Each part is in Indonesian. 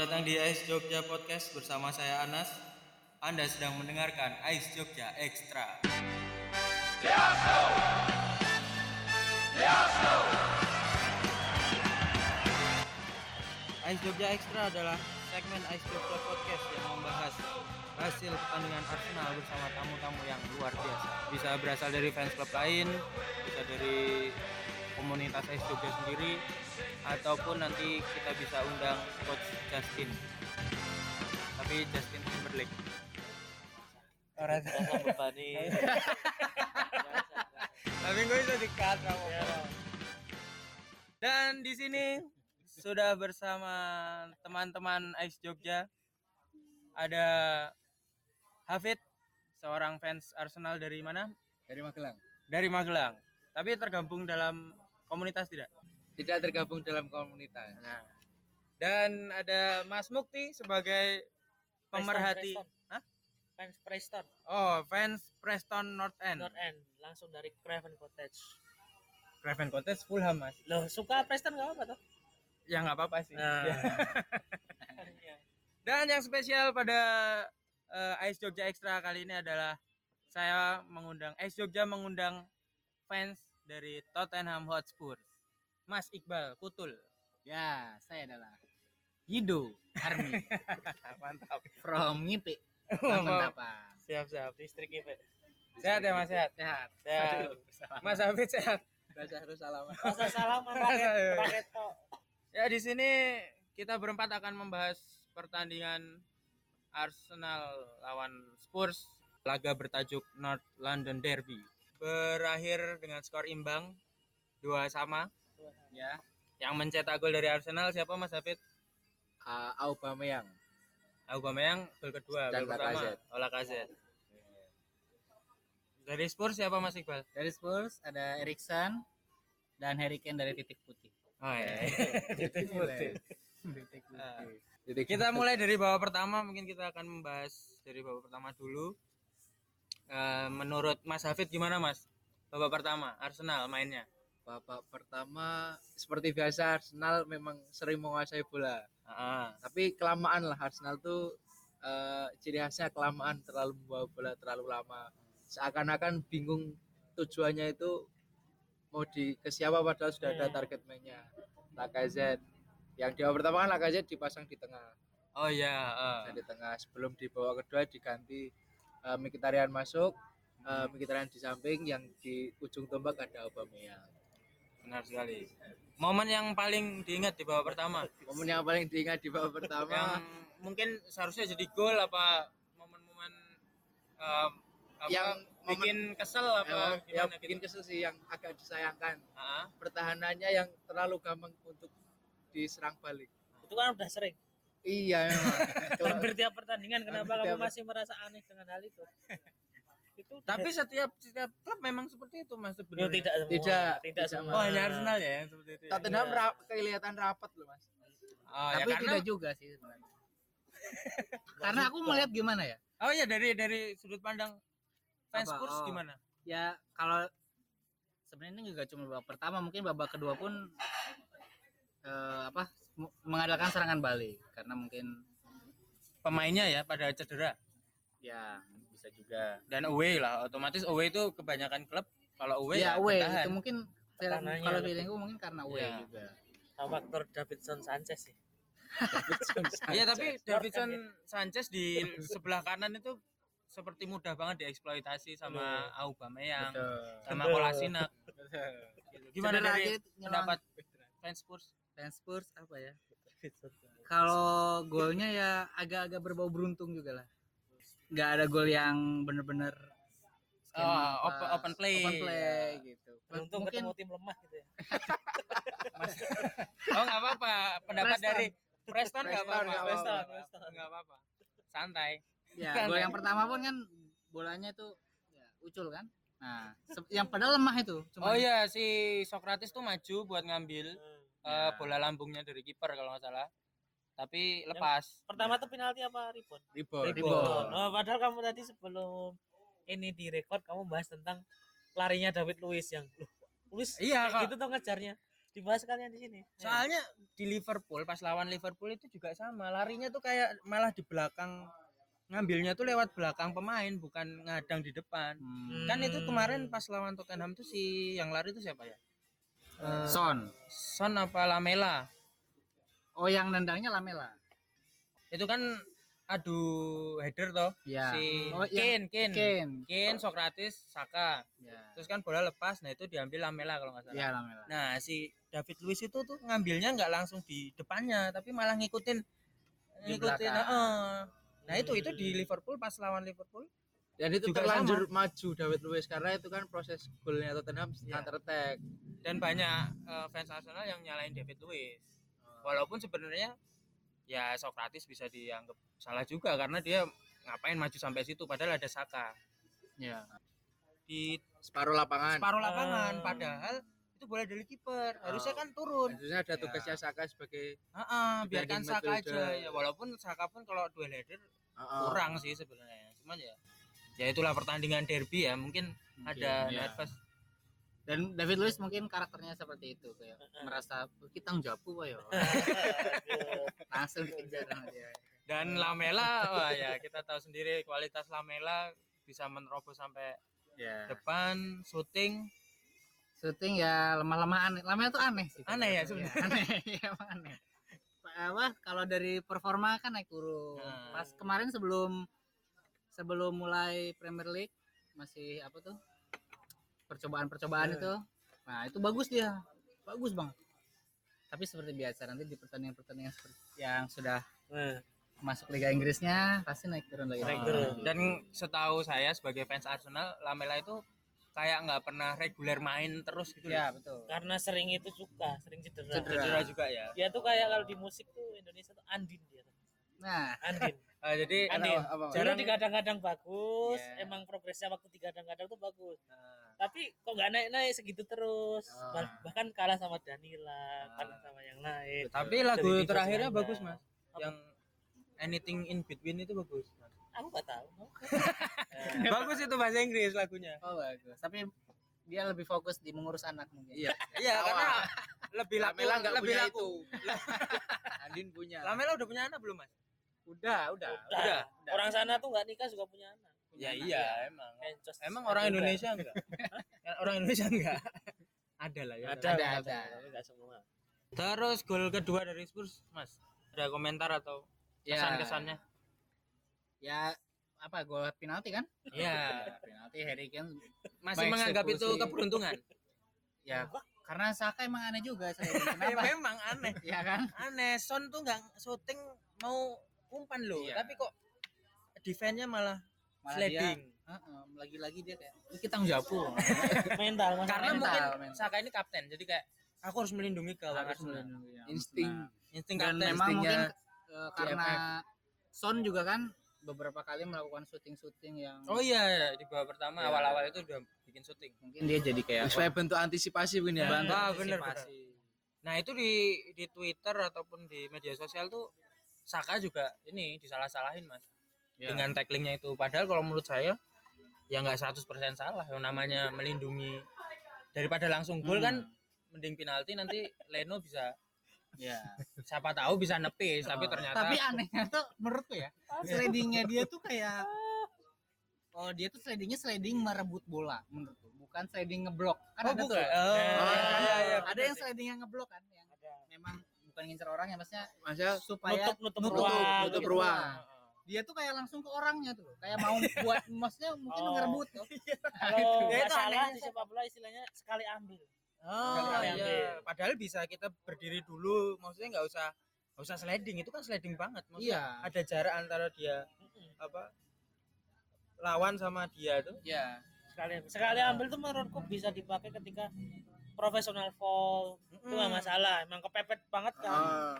datang di Ais Jogja Podcast bersama saya Anas. Anda sedang mendengarkan Ais Jogja Extra. Ais Jogja Extra adalah segmen Ais Jogja Podcast yang membahas hasil pertandingan Arsenal bersama tamu-tamu yang luar biasa. Bisa berasal dari fans klub lain, bisa dari komunitas Ais Jogja sendiri, ataupun nanti kita bisa undang Coach Justin. Tapi Justin Timberlake. Orang Rasa bebani. Tapi gue bisa dikat kamu. Dan di sini sudah bersama teman-teman Ais Jogja. Ada Hafid, seorang fans Arsenal dari mana? dari Magelang. Dari Magelang. Tapi tergabung dalam komunitas tidak? Tidak tergabung dalam komunitas. Nah. Dan ada Mas Mukti sebagai pemerhati. Preston. Hah? Fans Preston, Oh, fans Preston North End. North End, langsung dari Craven Cottage. Craven Cottage Fulham, Mas. Loh, suka Preston gak apa tuh? Ya nggak apa-apa sih. Nah. Dan yang spesial pada eh, Ice Jogja Extra kali ini adalah saya mengundang Ice Jogja mengundang fans dari Tottenham Hotspur. Mas Iqbal Kutul. Ya, saya adalah Yido Army Mantap. from Ngipi. Oh, Lampentapa. Siap, siap. Distrik IP. Sehat ya Mas sehat. Sehat. Sehat. Mas Hafid sehat. Baca harus salaman. Masa salaman pakai pakai tok. Ya di sini kita berempat akan membahas pertandingan Arsenal lawan Spurs laga bertajuk North London Derby berakhir dengan skor imbang dua sama ya yang mencetak gol dari Arsenal siapa Mas Hafid Uh, Aubameyang. Aubameyang gol kedua Dan gol pertama Lacazette. oh dari Spurs siapa Mas Iqbal Dari Spurs ada Erikson dan Harry Kane dari titik putih. oh ya Titik putih. Titik putih. Titik kita mulai dari babak pertama mungkin kita akan membahas dari babak pertama dulu Eh, menurut Mas Hafid gimana Mas babak pertama Arsenal mainnya babak pertama seperti biasa Arsenal memang sering menguasai bola. Ah, Tapi kelamaan lah Arsenal tuh eh, ciri khasnya kelamaan terlalu membawa bola terlalu lama. Seakan-akan bingung tujuannya itu mau di ke siapa padahal sudah ada target mainnya. Lacazette. Yang di pertama kan Lacazette dipasang di tengah. oh ya ah. Dan di tengah sebelum di babak kedua diganti eh, Mkhitaryan masuk, eh, Mkhitaryan di samping yang di ujung tombak ada Aubameyang. benar sekali momen yang paling diingat di babak pertama Momen yang paling diingat di babak pertama yang mungkin seharusnya jadi gol apa momen-momen eh, apa, Yang bikin kesel apa yang gimana bikin gitu? kesel sih yang agak disayangkan Ah, pertahanannya yang terlalu gampang untuk diserang balik. Itu kan udah sering. Iya memang. Hampir tiap pertandingan kenapa Hampir kamu tiap- masih merasa aneh dengan hal itu? itu tapi setiap setiap klub memang seperti itu mas sebenarnya tidak semua. Tidak, tidak semua. oh hanya Arsenal ya yang seperti itu ya? Tottenham Iya. ra- kelihatan rapat loh mas. Oh, ya Tapi karena tidak juga sih sebenarnya. Karena aku melihat gimana ya? oh ya dari dari sudut pandang fans Apa? Spurs Oh. gimana Ya kalau sebenarnya ini juga cuma babak pertama, mungkin babak kedua pun eh, apa mengadakan serangan balik karena mungkin pemainnya ya pada cedera ya bisa juga. dan away lah otomatis away itu kebanyakan klub kalau away ya ya, away bertahan. itu mungkin kalau feelingku mungkin karena away Iya. juga. Sama faktor Davidson Sanchez sih. Iya tapi Davidson Sanchez di sebelah kanan itu seperti mudah banget dieksploitasi sama Aubameyang, Betul. sama. Kolasinac. Gimana Cedera dari pendapat fans Spurs? Fans Spurs apa ya? Kalau golnya ya agak-agak berbau beruntung juga lah. Nggak ada gol yang bener-bener Oh, open, open play. open play gitu. Beruntung Mungkin ketemu tim lemah gitu ya. Oh nggak apa-apa. Pendapat Preston. dari Preston nggak apa-apa. Preston nggak apa-apa. Santai. ya gol yang pertama pun kan bolanya itu ya, ucul kan. Nah, yang padahal lemah itu. Oh iya si Socrates tuh maju buat ngambil Hmm. Eh, bola lambungnya dari kiper kalau nggak salah. Tapi lepas. Pertama tuh penalti apa rebound? Rebound. Rebound. Oh, padahal kamu tadi sebelum ini direkod kamu bahas tentang larinya David Luiz yang loh, Luiz Iya, Kak. gitu tuh ngejarnya. Dibahas kalian di sini. Soalnya di Liverpool pas lawan Liverpool itu juga sama, larinya tuh kayak malah di belakang ngambilnya tuh lewat belakang pemain bukan ngadang di depan. Hmm. Kan itu kemarin pas lawan Tottenham tuh si yang lari itu siapa ya? Eh, Son. Son apa Lamela? Oh yang nendangnya Lamela. Itu kan adu header toh. Ya. Si Oh, Kane, yang- Kane. Kane. Kane, Sokratis, Saka. Ya. Terus kan bola lepas, nah itu diambil Lamela kalau nggak salah. Ya Lamela. Nah, si David Luiz itu tuh ngambilnya nggak langsung di depannya, tapi malah ngikutin Di ngikutin. belakang. heeh. Nah, itu itu di Liverpool pas lawan Liverpool. Dan itu Juga terlanjur maju David Luiz karena itu kan proses golnya Tottenham Iya. counter attack. Dan banyak eh, fans Arsenal yang nyalain David Luiz. Walaupun sebenarnya ya Sokratis bisa dianggap salah juga karena dia ngapain maju sampai situ padahal ada Saka Ya. di Separuh lapangan. separuh lapangan Ah. padahal itu bola dari kiper harusnya Oh. kan turun Harusnya ada Ya. tugasnya Saka sebagai Heeh, biarkan Dibanding Saka aja ya walaupun Saka pun kalau duel header Heeh. kurang sih sebenarnya cuman ya ya itulah pertandingan derby ya mungkin ada ya. nervous Dan David Luiz mungkin karakternya seperti itu kayak merasa kita njapu kok ya. Langsung dikejar sama dia. dan Lamela wah ya kita tahu sendiri kualitas Lamela bisa menerobos sampai Ya. depan syuting Syuting ya lemah-lemah aneh. Lamanya tuh aneh sih. Aneh ya sebenarnya. aneh, ya emang aneh. Apa kalau dari performa kan naik turun. Nah. Pas kemarin sebelum sebelum mulai Premier League masih apa tuh? Percobaan-percobaan itu. Nah, itu bagus dia. Bagus, Bang. Tapi seperti biasa nanti di pertandingan-pertandingan seperti yang sudah Nah, masuk Liga Inggrisnya pasti naik turun lagi. Naik turun. dan setahu saya sebagai fans Arsenal Lamela itu kayak nggak pernah reguler main terus gitu Ya, loh. betul. karena sering itu suka, sering cedera. Cedera. cedera juga ya Dia tuh kayak kalau di musik tuh Indonesia tuh Andin dia. tuh. Nah, Andin. Ah, jadi Andin. Apa- apa- Dulu Jarang- digadang-gadang bagus, Iya. emang progresnya waktu digadang-gadang tuh bagus. Nah, Tapi kok nggak naik-naik segitu terus. Ah. Bah- Bahkan kalah sama Danila, kalah sama yang lain. tapi lagu Jadi terakhirnya Ghana. bagus mas yang anything in between itu bagus Mas. Aku nggak tahu. bagus itu bahasa Inggris lagunya oh bagus. Tapi dia lebih fokus di mengurus anak mungkin. Iya. iya karena lebih laku Lamela nggak lebih punya laku itu. Andin punya. Lamela udah punya anak belum mas Udah, udah. Udah. Orang sana tuh nggak nikah juga punya anak. ya anak, iya emang Encos. emang orang Juga. Indonesia enggak Kan orang Indonesia enggak ada lah ya ada, Ada, ada, ada. tapi nggak semua. terus gol kedua dari Spurs mas ada komentar atau Ya. kesan kesannya Ya apa gol penalti kan? Iya. penalti Harry Kane masih menganggap itu keberuntungan ya karena Saka emang aneh juga saya. Ya, kenapa memang aneh ya kan aneh Son tuh nggak syuting mau umpan loh Iya. tapi kok defense-nya malah, Malah sliding Heeh, lagi-lagi dia kayak "Ini kita ngejapu Mental, masalah karena mental, mungkin mental. Saka ini kapten jadi kayak aku harus melindungi gawang Harus melindungi yang Insting. benar. insting dan kapten memang mungkin eh, karena Son juga kan beberapa kali melakukan syuting-syuting yang oh iya di babak pertama Iya. awal-awal itu udah bikin syuting mungkin dia jadi kayak Supaya bentuk antisipasi punya. bantu Ah, bener, antisipasi. nah itu di di Twitter ataupun di media sosial tuh Saka juga ini disalah-salahin mas. Ya. dengan tacklingnya itu. Padahal kalau menurut saya ya nggak 100% salah yang namanya melindungi. Daripada langsung gol Hmm. kan mending penalti nanti Leno bisa ya siapa tahu bisa nepis tapi ternyata tapi anehnya tuh menurutku ya slidingnya dia tuh kayak oh dia tuh slidingnya sliding merebut bola menurutku. Bukan sliding ngeblok. Kan oh ada bukan. Tuh oh, Nah, iya, iya, ada yang slidingnya ngeblok kan yang Ada. memang bukan ngincer orang ya maksudnya Masa supaya Nutup- nutup nutup, ruang. nutup Nutup ruang. ruang. dia tuh kayak langsung ke orangnya tuh kayak mau buat maksudnya mungkin Oh. ngerebut tuh Kalau Ya, nggak itu salah di sih. sepak bola istilahnya sekali ambil. Oh Sekali iya. ambil. Padahal bisa kita berdiri dulu, maksudnya nggak usah nggak usah sliding itu kan sliding banget. Maksudnya Iya. ada jarak antara dia apa lawan sama dia tuh. ya Sekali ambil. Sekali ambil tuh menurutku bisa dipakai ketika profesional fall. Itu nggak Mm. masalah. Emang kepepet banget kan. ah,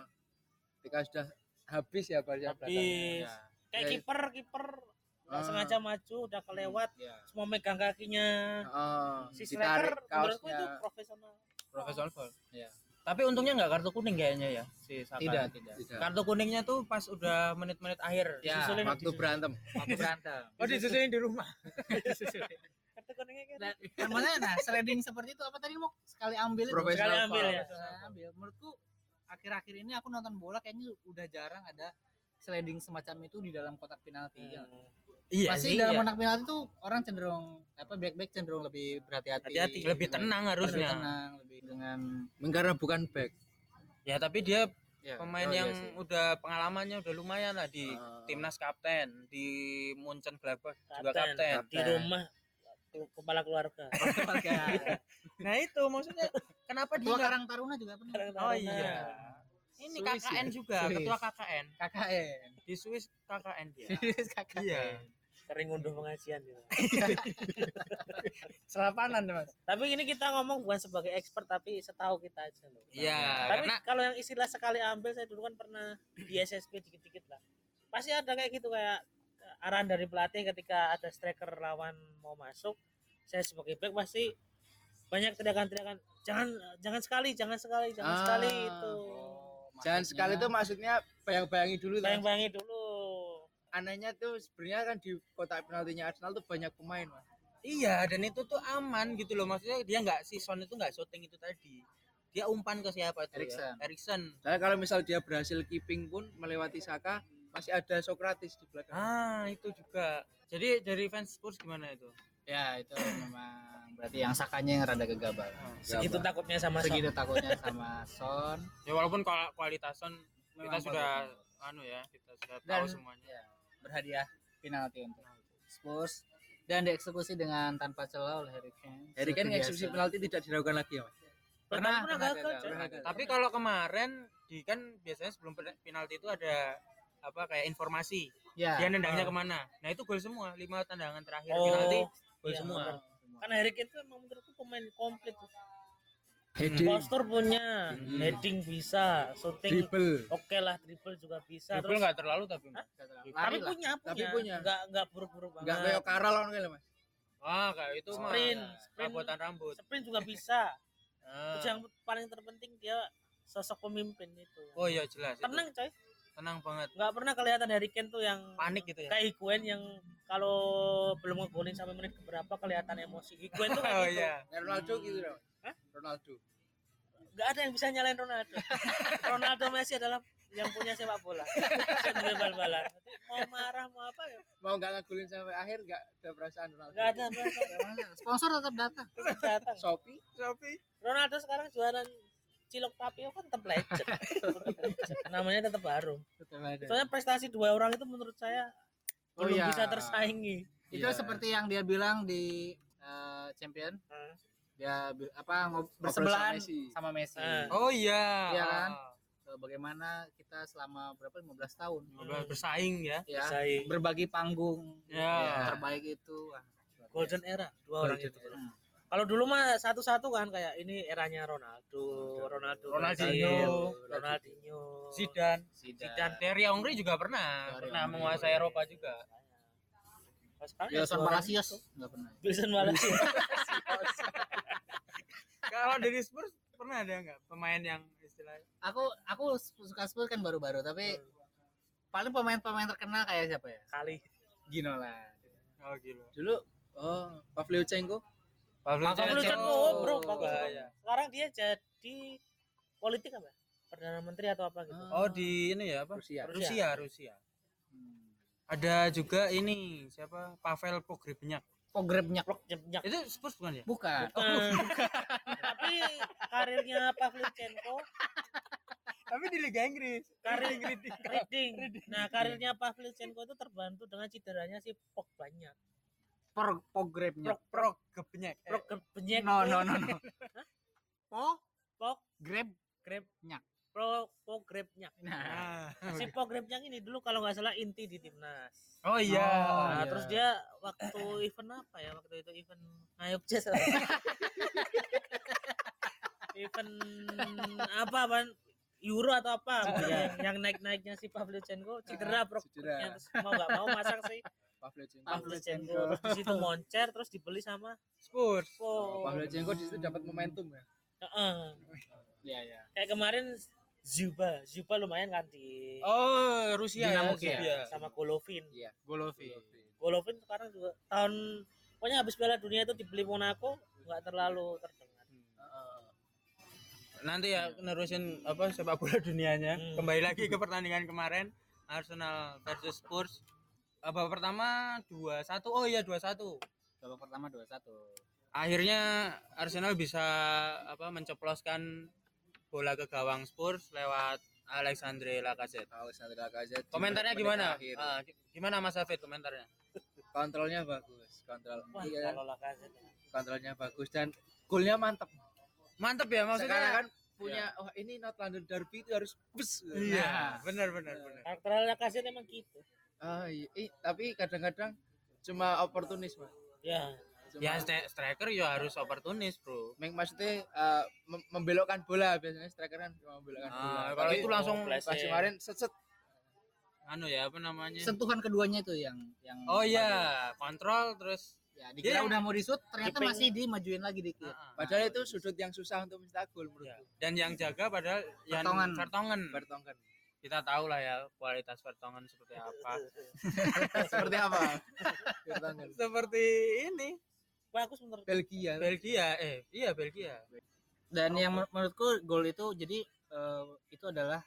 ketika sudah habis ya belakangnya. Habis. Kayak Ya, ya. kiper kiper nggak Ah. sengaja maju udah kelewat ya semua megang kakinya. Ah, Si striker menurutku itu profesional. Profesional foul. ya Tapi untungnya nggak kartu kuning kayaknya ya si Saka. tidak tidak Tidak. Kartu kuningnya tuh pas udah menit-menit akhir. ya Disusulin- Waktu berantem. waktu berantem Oh disusulin di rumah. dan maksudnya, nah sliding seperti itu apa tadi mau sekali ambil itu? Profesional Sekali ambil ya. Sekali ambil. Menurutku akhir-akhir ini aku nonton bola kayaknya udah jarang ada sliding semacam itu di dalam kotak penalti. ya. Iya Pasti sih, dalam iya. kotak penalti tuh orang cenderung apa back back cenderung lebih berhati-hati. Hati-hati. lebih tenang Lebih harusnya. tenang, lebih dengan Karena bukan back. Ya tapi dia ya, pemain Oh, iya yang sih. udah pengalamannya udah lumayan lah di Ah. timnas kapten, di Munchen Gladbach juga Kapten. kapten. Di rumah kepala keluarga. Nah itu maksudnya kenapa dia Ketua Karang Taruna juga pernah. Oh iya. Ini Swiss KKN ya? juga, Swiss. ketua KKN. KKN. Di Swiss KKN dia. KKN. Iya. Sering ngunduh pengajian gitu. Selapanan mas. Tapi ini kita ngomong bukan sebagai expert tapi setahu kita aja loh. Iya, Tapi karena kalau yang istilah sekali ambil saya dulu kan pernah di SSB dikit-dikit lah. Pasti ada kayak gitu kayak arahan dari pelatih ketika ada striker lawan mau masuk, saya sebagai back pasti banyak teriakan-teriakan jangan jangan sekali, jangan sekali, jangan Ah. sekali itu. Jangan sekali itu maksudnya bayang-bayangi dulu lah. Bayang-bayangi dulu. Anehnya tuh sebenarnya kan di kotak penaltinya Arsenal tuh banyak pemain, Mas. iya dan itu tuh aman gitu loh maksudnya dia nggak si Son itu nggak syuting itu tadi. Dia umpan ke siapa itu Eriksen. ya? Eriksen. Nah, kalau misal dia berhasil keeping pun melewati Saka, masih ada Sokratis di belakang. Ah, itu juga. Jadi dari fans Spurs gimana itu? Ya itu memang berarti yang sakanya yang rada gegabah. Segitu takutnya sama Son. Segitu takutnya sama Son. Ya walaupun kual- kualitas Son kita Memang sudah bagus. anu ya, kita sudah tahu Dan- semuanya. Ya, berhadiah penalti untuk Spurs dan dieksekusi dengan tanpa celah oleh Harry Kane. Harry Kane eksekusi penalti tidak diragukan lagi ya, Mas. Pernah, Pernah, pernah pernah gagal. Tapi kalau kemarin di kan biasanya sebelum pen- penalti itu ada apa kayak informasi Ya. dia nendangnya ke mana. Nah itu gol semua lima tendangan terakhir Oh, penalti gol iya, semua. bener. Karena Harry Kane itu emang menurutku pemain komplit. Heading, Postur punya, Hmm. heading bisa, shooting dribble. oke lah, triple juga bisa. Terus nggak terlalu tapi. Hah? Lari tapi lah. punya, punya, Tapi punya. Enggak enggak buruk-buruk banget. kayak Karal kan kali, Mas. Ah kayak itu mah Sprint, sprint. rabotan rambut. Sprint juga bisa. Ah. Terus yang paling terpenting dia sosok pemimpin itu. Oh iya jelas. Tenang coy, tenang banget. nggak pernah kelihatan Harry Kane tuh yang Panik gitu ya. kayak Higuain yang kalau belum ngegolin sampai menit keberapa kelihatan emosi. Higuain tuh kayak Oh gitu. iya. Nah, Ronaldo gitu loh. Hah? Ronaldo. Nggak ada yang bisa nyalain Ronaldo. Ronaldo Messi adalah yang punya sepak bola. Sambil bal-balan. Mau marah mau apa ya? Mau nggak ngagulin sampai akhir nggak ada perasaan Ronaldo. Nggak ada berasa. Sponsor tetap datang. datang. Shopee Shopee. Ronaldo sekarang jualan cilok tapio kan tetap legend. Namanya tetap harum. Tetap ada. Soalnya prestasi dua orang itu menurut saya Oh belum iya. bisa tersaingi. Itu Iya. seperti yang dia bilang di eh, Champion. Hmm. Dia apa ngob- Ngobrol bersebelahan sama Messi. sama Messi. Ah. Oh iya. Iya kan? Bagaimana kita selama berapa 15 tahun Udah bersaing ya. ya Bersaing. berbagi panggung Ya. terbaik itu. Golden era dua orang Golden itu. Hmm. Kalau dulu mah satu-satu kan kayak ini eranya Ronaldo, Ronaldo, Ronaldinho. Brazil, Ronaldinho, Zidane. Zidane. Thierry Henry juga pernah. Pernah Henry. menguasai Eropa juga. Ya Wilson itu. enggak pernah. Wilson Palacios. Kalau dari Spurs pernah ada nggak pemain yang istilahnya? Aku aku suka Spurs kan baru-baru tapi paling pemain-pemain terkenal kayak siapa ya? Kali. Ginola. Oh gila. Dulu oh Pavlyuchenko Pavlo Pavlyuchenko, Shevchenko. bro, bagus. Bahaya. Sekarang dia jadi politik apa? Perdana Menteri atau apa gitu. Oh di ini ya apa? Rusia. Rusia, Rusia. Hmm. Ada juga ini siapa? Pavel Pogrebnyak. Pogrebnya Blok jebak. Itu Spurs bukan ya? bukan. Bukan. Tapi karirnya Pavlyuchenko Tapi di Liga Inggris. karir Reading. Nah, karirnya Pavlyuchenko itu terbantu dengan cederanya si Pogbanya. Por Pogrebnya. Prok Pogrebnyak. Eh, Prok kebenyek. No no no no. Po Pok Grab grab nyak. pro pogrebnya. Nah, Nah. Si pogrebnya ini dulu kalau nggak salah inti di timnas. Oh iya. Oh, Nah, iya. terus dia waktu event apa ya? Waktu itu event ngayup jazz. event apa ban Euro atau apa yang, yang naik-naiknya si Pavlyuchenko cedera bro Cedera. terus mau nggak mau masang si Pavlyuchenko Pavlyuchenko di situ moncer terus dibeli sama Spurs. oh, Pavlyuchenko di situ dapat momentum ya Heeh. Iya ya. kayak kemarin Zuba Zuba lumayan kan di Oh, Rusia Dinamo ya. Rusia. sama Golovin iya Golovin. Golovin sekarang juga tahun pokoknya habis Piala Dunia itu dibeli Monaco nggak terlalu terdengar nanti ya nerusin apa sepak bola dunianya Hmm. kembali lagi ke pertandingan kemarin Arsenal versus Spurs babak pertama 2-1 oh iya 2-1 babak pertama 2-1 akhirnya Arsenal bisa apa menceploskan bola ke gawang Spurs lewat Alexandre Lacazette. Alexander Lacazette komentarnya gimana. Ah, gi- gimana Mas Hafid komentarnya? Kontrolnya bagus kontrol. Wah, iya, kalau Lacazette kontrolnya bagus dan golnya mantep. Mantep ya maksudnya sekarang kan punya wah ini North London Derby itu harus bus. Iya benar benar benar. Karakter Lacazette emang gitu ah iya. Ih, tapi kadang-kadang cuma oportunis mas. Ya. Cuma- ya st- striker ya harus oportunis bro. Mek- maksudnya eh, mem- membelokkan bola biasanya striker kan cuma membelokkan Ah, bola. kalau Tapi itu langsung Flash pas ya. kemarin set set anu ya apa namanya? Sentuhan keduanya itu yang yang oh iya. kontrol terus ya dikira Dia- udah mau disut ternyata Diping- masih dimajuin lagi dikit Ah, ah. padahal itu sudut yang susah untuk mencetak gol Ya. menurutku dan yang jaga padahal yang. Vertonghen. Bertongkan kita tahu lah ya kualitas Vertonghen seperti apa. Seperti apa? Seperti ini. Bagus menurut Belgia. Belgia eh iya Belgia. Dan yang men- menurutku gol itu jadi eh, itu adalah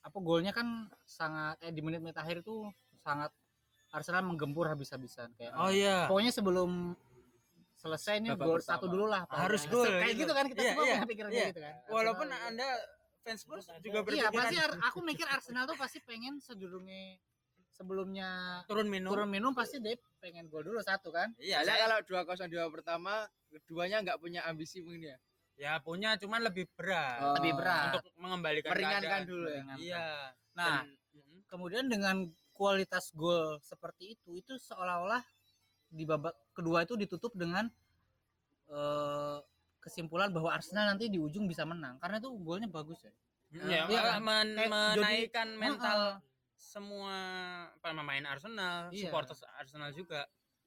apa golnya kan sangat eh di menit-menit akhir itu sangat Arsenal menggempur habis-habisan kayak oh iya. pokoknya sebelum selesai ini Babak gol satu dulu lah Harus gol, kayak gitu. gitu kan kita Iya, semua iya, punya pikiran iya. kayak gitu kan. Walaupun Arsenal- anda fans Spurs juga iya berpikiran pasti Ar- aku mikir Arsenal tuh pasti pengen sedurungnya sebelumnya turun minum. turun minum pasti dia pengen gol dulu satu kan? Iya saya kalau dua kosong di babak pertama keduanya nggak punya ambisi mungkin ya? Ya punya cuman lebih berat. Oh. lebih berat. Untuk mengembalikan meringankan keadaan. dulu ya iya. Nah Dan- kemudian dengan kualitas gol seperti itu itu seolah-olah di babak kedua itu ditutup dengan eh, kesimpulan bahwa Arsenal nanti di ujung bisa menang karena itu golnya bagus ya ya, Iya kan? men- menaikkan jadi- mental Heeh. semua pemain Arsenal Iya. supporters Arsenal juga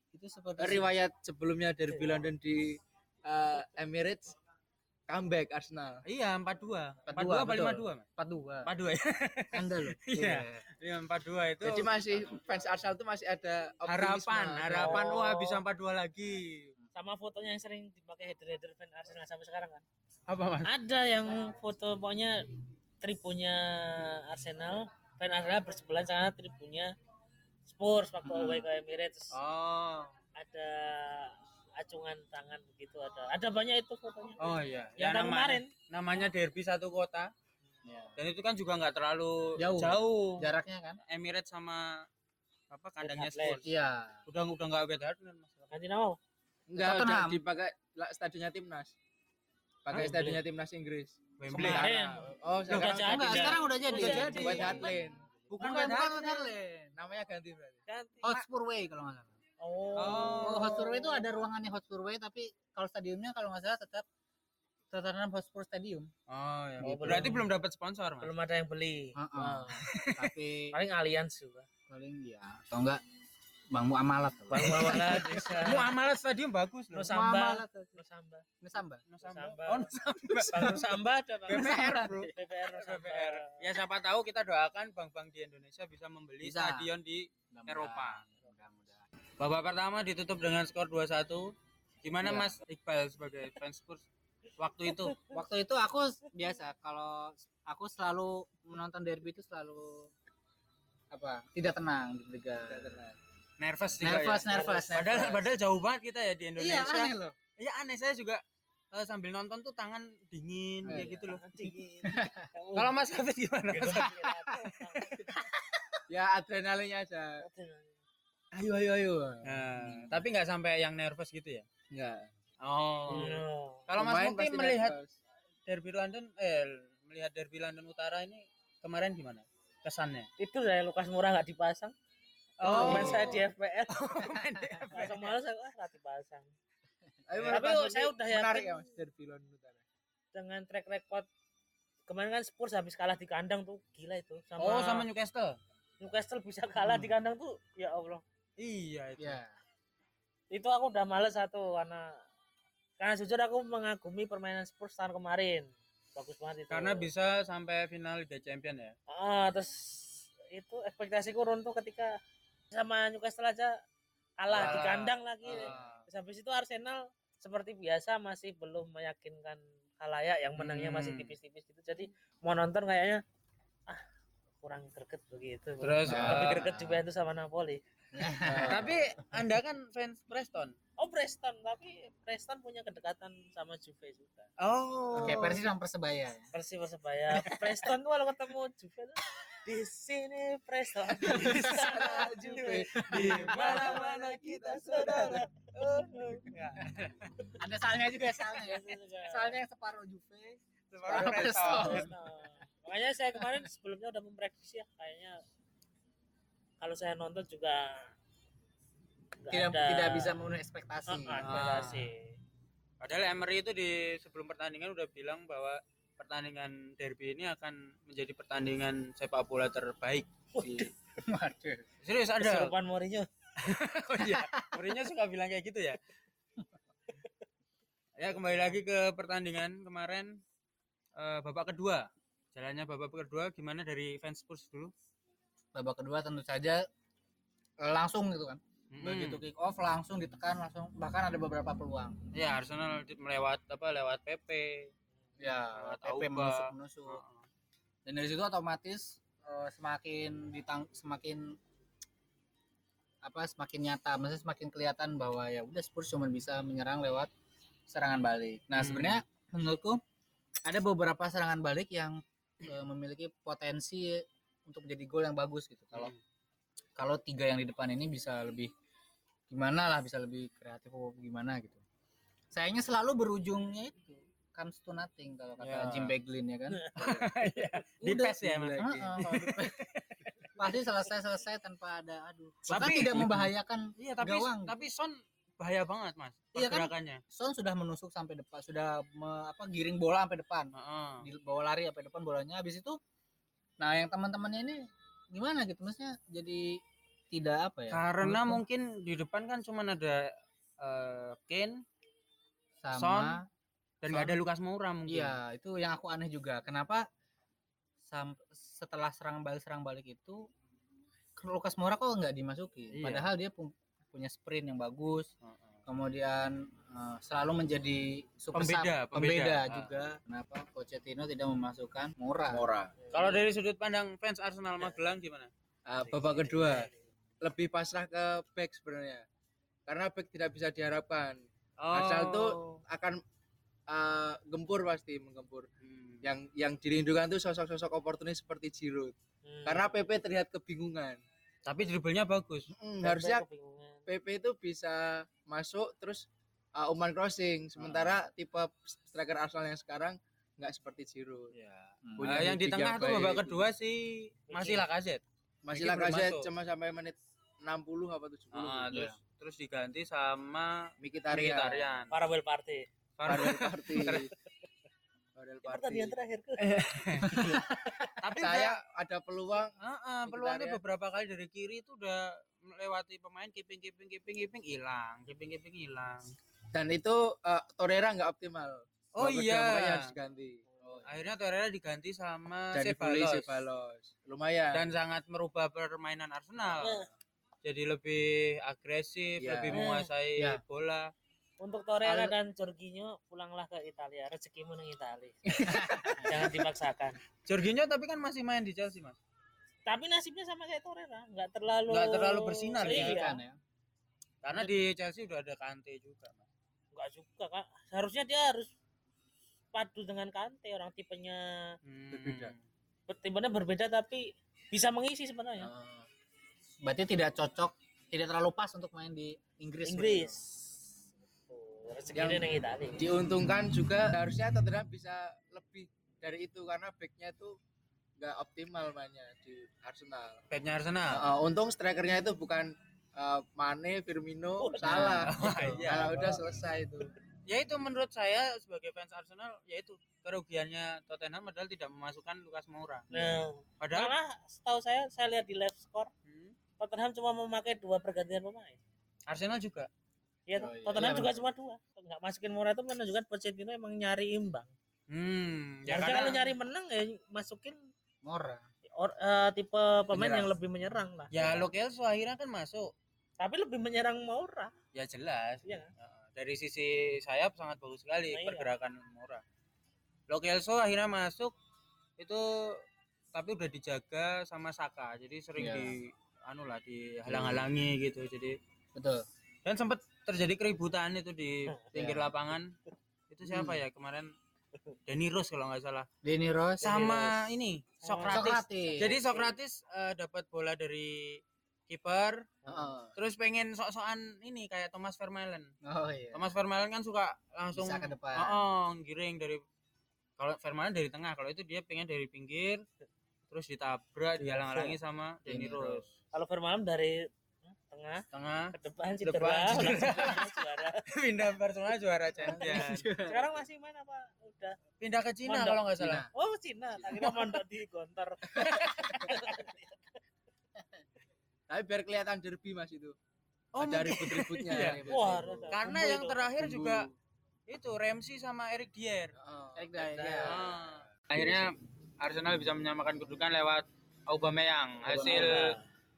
itu seperti riwayat sebelumnya derby London di eh, Emirates comeback Arsenal iya 42 42, 42 apa betul. 52 Mas? 42 42 ya anda loh Iya. Iya 42 itu jadi masih fans Arsenal itu masih ada optimisme harapan harapan Oh. wah bisa 42 lagi sama fotonya yang sering dipakai header header fan Arsenal sampai sekarang kan? Apa mas? Ada yang foto pokoknya tribunnya Arsenal fan Arsenal bersebelah sana tribunnya Spurs waktu Hmm. away ke Emirates. Oh. Ada acungan tangan begitu ada. Ada banyak itu fotonya. Oh iya. Yang Ya, nama- kemarin. namanya derby satu kota. Ya. dan itu kan juga nggak terlalu Jauh. jauh. Jaraknya kan? Emirates sama apa kandangnya. Spurs. Iya. Udah udah nggak beda ganti nama enggak udah dipakai lah, stadionnya timnas. Pakai Oh, stadionnya timnas Inggris. Wembley. Oh sekarang jadi. enggak sekarang udah jadi. Udah jadi. buat Hart Lane bukan bukan Netherlands namanya ganti berarti. Ganti. Hotspur Way kalau nggak salah. Oh, Oh, Hotspur Way itu ada ruangannya Hotspur Way tapi kalau stadiumnya kalau nggak salah tetap Tottenham Hotspur Stadium. oh ya Oh, berarti belum dapat sponsor mas? Belum ada yang beli. Heeh. Wah. tapi paling Allianz juga. Paling ya atau enggak Bang Muamalat. Bang Mawala bisa Muamalah stadium bagus loh Nusamba Muamalat. Nusamba Nusamba. Nusamba. Nusamba. Oh, Nusamba. Bang Nusamba ada Bang BPR, bro. BPR Nusamba. BPR. Ya siapa tahu kita doakan bank-bank di Indonesia bisa membeli Bisa. stadion di Mudah-mudahan. Eropa. Mudah-mudahan. babak pertama ditutup dengan skor 2-1. Gimana Ya. Mas Iqbal sebagai fans Spurs waktu itu? Waktu itu aku biasa kalau aku selalu menonton derby itu selalu apa? Tidak tenang, deg-degan. Nervous juga Nervous, ya? nervous, Padahal nervous. padahal jauh banget kita ya di Iya, Indonesia. aneh loh. Iya aneh saya juga eh, sambil nonton tuh tangan dingin Oh, kayak iya. gitu loh. Dingin. Kalau Mas Hafid gimana? Mas? ya adrenalinnya aja ayo ayo ayo Nah, tapi nggak sampai yang nervous gitu ya? enggak Oh. No. Kalau Mas Mukti melihat nervous. derby London eh melihat derby London Utara ini kemarin gimana kesannya? Itu saya Lukas Murah nggak dipasang. Oh. Teman saya di FPL. Langsung malas saya ah, dipasang. Ayo, Tapi menurut saya udah Mukti menarik yakin. ya mas derby London Utara Dengan track record kemarin kan Spurs habis kalah di kandang tuh gila itu sama, Oh sama Newcastle. Newcastle bisa kalah di kandang tuh ya Allah Iya itu. Ya. itu aku udah males satu karena karena jujur aku mengagumi permainan Spurs tahun kemarin bagus banget itu Karena bisa sampai final Liga Champion ya. ah terus itu ekspektasiku runtuh ketika sama Newcastle aja kalah di kandang lagi Ah. Terus habis itu Arsenal seperti biasa masih belum meyakinkan halayak yang menangnya masih Hmm. tipis-tipis gitu jadi mau nonton kayaknya ah kurang greget begitu Terus Ah. lebih eh, greget Juventus sama Napoli tapi Anda kan fans Preston. oh Preston tapi Preston punya kedekatan sama Juve juga Oh. Kayak Persis sama Persebaya ya. Persi Persebaya Preston tuh kalau ketemu Juve tuh di sini Preston di sana Juve di mana-mana kita saudara oh, oh. Enggak. Ada salnya juga salnya ya. Salnya yang separuh Juve. Separuh Separuh Preston. Preston. makanya saya kemarin sebelumnya udah memprediksi ya kayaknya kalau saya nonton juga Tidak ada tidak bisa memenuhi ekspektasi. Ah, ah, ekspektasi. Padahal Emery itu di sebelum pertandingan udah bilang bahwa pertandingan derby ini akan menjadi pertandingan sepak bola terbaik di Waduh. serius ada Kesurupan Mourinho oh iya Mourinho suka bilang kayak gitu ya ya kembali lagi ke pertandingan kemarin eh, babak kedua jalannya babak kedua gimana dari fans Spurs dulu Babak kedua tentu saja eh, langsung gitu kan. Mm-mm. Begitu kick off langsung ditekan langsung bahkan ada beberapa peluang. ya Arsenal melewat apa lewat PP Ya, Lewat PP Auba. menusuk menusuk. Dan dari situ otomatis eh, semakin ditang semakin apa semakin nyata, maksudnya semakin kelihatan bahwa ya udah Spurs cuma bisa menyerang lewat serangan balik. Nah, Hmm. sebenarnya menurutku ada beberapa serangan balik yang eh, memiliki potensi untuk menjadi gol yang bagus gitu. Kalau Hmm. kalau tiga yang di depan ini bisa lebih gimana lah, bisa lebih kreatif atau gimana gitu. Sayangnya selalu berujungnya itu comes to nothing kalau kata Ya. Jim Beglin ya kan. di Udah. PES ya mas di pasti selesai selesai tanpa ada aduh bahkan Tapi- tidak membahayakan iya tapi gawang. tapi Son bahaya banget mas Iya kan? Son sudah menusuk sampai depan sudah me- apa giring bola sampai depan Heeh. dibawa lari sampai depan bolanya habis itu nah yang teman-temannya ini gimana gitu maksudnya jadi tidak apa ya karena mungkin di depan kan cuma ada eh, Kane sama Son, dan nggak ada Lukas Moura mungkin iya itu yang aku aneh juga kenapa sam- setelah serang balik serang balik itu Lukas Moura kok nggak dimasuki Iya. padahal dia pu- punya sprint yang bagus Heeh. kemudian eh, selalu menjadi super Pembeda, sub, pembeda. pembeda juga. Kenapa Pochettino tidak memasukkan Moura? Mora. kalau dari sudut pandang fans Arsenal Magelang gimana Ah, babak kedua lebih pasrah ke back sebenarnya. Karena back tidak bisa diharapkan. Arsenal tuh akan ah, gempur pasti menggempur. Hmm. Yang yang dirindukan tuh sosok-sosok oportunis seperti Giroud. Hmm. Karena PP terlihat kebingungan. tapi dribblenya bagus Hmm, harusnya kebingungan. PP itu bisa masuk terus uh, umpan crossing. Sementara tipe striker Arsenal yang sekarang nggak seperti Giroud. Hmm. Punya Nah, yang di tengah tuh babak kedua sih masih. Lacazette Masih Lacazette cuma sampai menit 60 apa 70. Ah, Iya. terus terus diganti sama Mkhitaryan. Mkhitaryan. Farewell party Farewell party. Farewell Ini party. pertandingan terakhir ke Tapi Saya ada peluang Heeh, peluangnya beberapa kali dari kiri itu udah melewati pemain keeping keeping keeping keeping hilang, keeping keeping hilang. dan itu uh, Torreira nggak optimal. Oh iya. harus diganti. Akhirnya Torreira diganti sama Dan dibeli Ceballos Ceballos. Lumayan. dan sangat merubah permainan Arsenal. Iya. Jadi lebih agresif, Iya. lebih Iya. menguasai Iya. bola. Untuk Torreira Al- dan Jorginho pulanglah ke Italia rezekimu nang Italia jangan dipaksakan Jorginho tapi kan masih main di Chelsea, Mas. tapi nasibnya sama kayak Torreira nggak terlalu Nggak terlalu bersinar ya. iya. Signifikan ya. Karena di Chelsea udah ada Kante juga, Mas. nggak juga kak harusnya dia harus padu dengan Kante orang tipenya Hmm. Berbeda. ber- tipenya berbeda tapi bisa mengisi sebenarnya Uh, Berarti tidak cocok, tidak terlalu pas untuk main di Inggris. Inggris Yang- diuntungkan juga harusnya Tottenham bisa lebih dari itu karena backnya itu nggak optimal mainnya di Arsenal. Backnya Arsenal. Uh, untung strikernya itu bukan uh, Mane, Firmino, Oh, salah. Iya. Kalau udah selesai itu. ya itu menurut saya sebagai fans Arsenal yaitu kerugiannya Tottenham adalah tidak memasukkan Lukas Moura. nah Padahal karena setahu saya saya lihat di live score Hmm, Tottenham cuma memakai dua pergantian pemain Arsenal juga. Iya, Oh, iya. Tottenham Iya, juga cuma dua. Nggak masukin Moura itu menunjukkan Pochettino emang nyari imbang. Hmm, ya Harusnya karena kalau nyari menang ya masukin Mora. or, eh, tipe pemain Menyerang. yang lebih menyerang lah. ya Lo Celso akhirnya kan masuk. Tapi lebih menyerang Moura. Ya jelas. Iya kan? Heeh. Dari sisi sayap sangat bagus sekali Nah, iya. pergerakan Moura. Lo Kelso akhirnya masuk itu tapi udah dijaga sama Saka. Jadi sering Iya. di anu lah dihalang-halangi gitu. Jadi betul dan sempat terjadi keributan itu di pinggir Iya. lapangan. Itu siapa ya kemarin Denny Rose kalau nggak salah. Denny Rose Sama ini Sama Sokratis. Sokratis Jadi Sokratis eh, dapat bola dari kiper Heeh. terus pengen sok-sokan ini kayak Thomas Vermaelen. oh iya Thomas Vermaelen kan suka langsung bisa ke depan oh, giring dari kalau Vermaelen dari tengah, kalau itu dia pengen dari pinggir terus ditabrak, dihalang-halangi sama Denny Denny Rose. Kalau Vermaelen dari tengah Tengah ke depan Depan, cedera, cedera. langsung juara. pindah Barcelona juara Champions. Sekarang masih main apa? Udah. pindah ke Cina Mondok kalau nggak salah. Oh, Cina. Tak kira mondok di Gontor. Tapi biar kelihatan derby Mas itu. Oh, ada ribut-ributnya. Iya. Wah, karena yang itu. terakhir Tunggu. juga itu Ramsey sama Eric Dier. Heeh. Eric Ada. ya. Ah. Akhirnya Arsenal bisa menyamakan kedudukan lewat Aubameyang hasil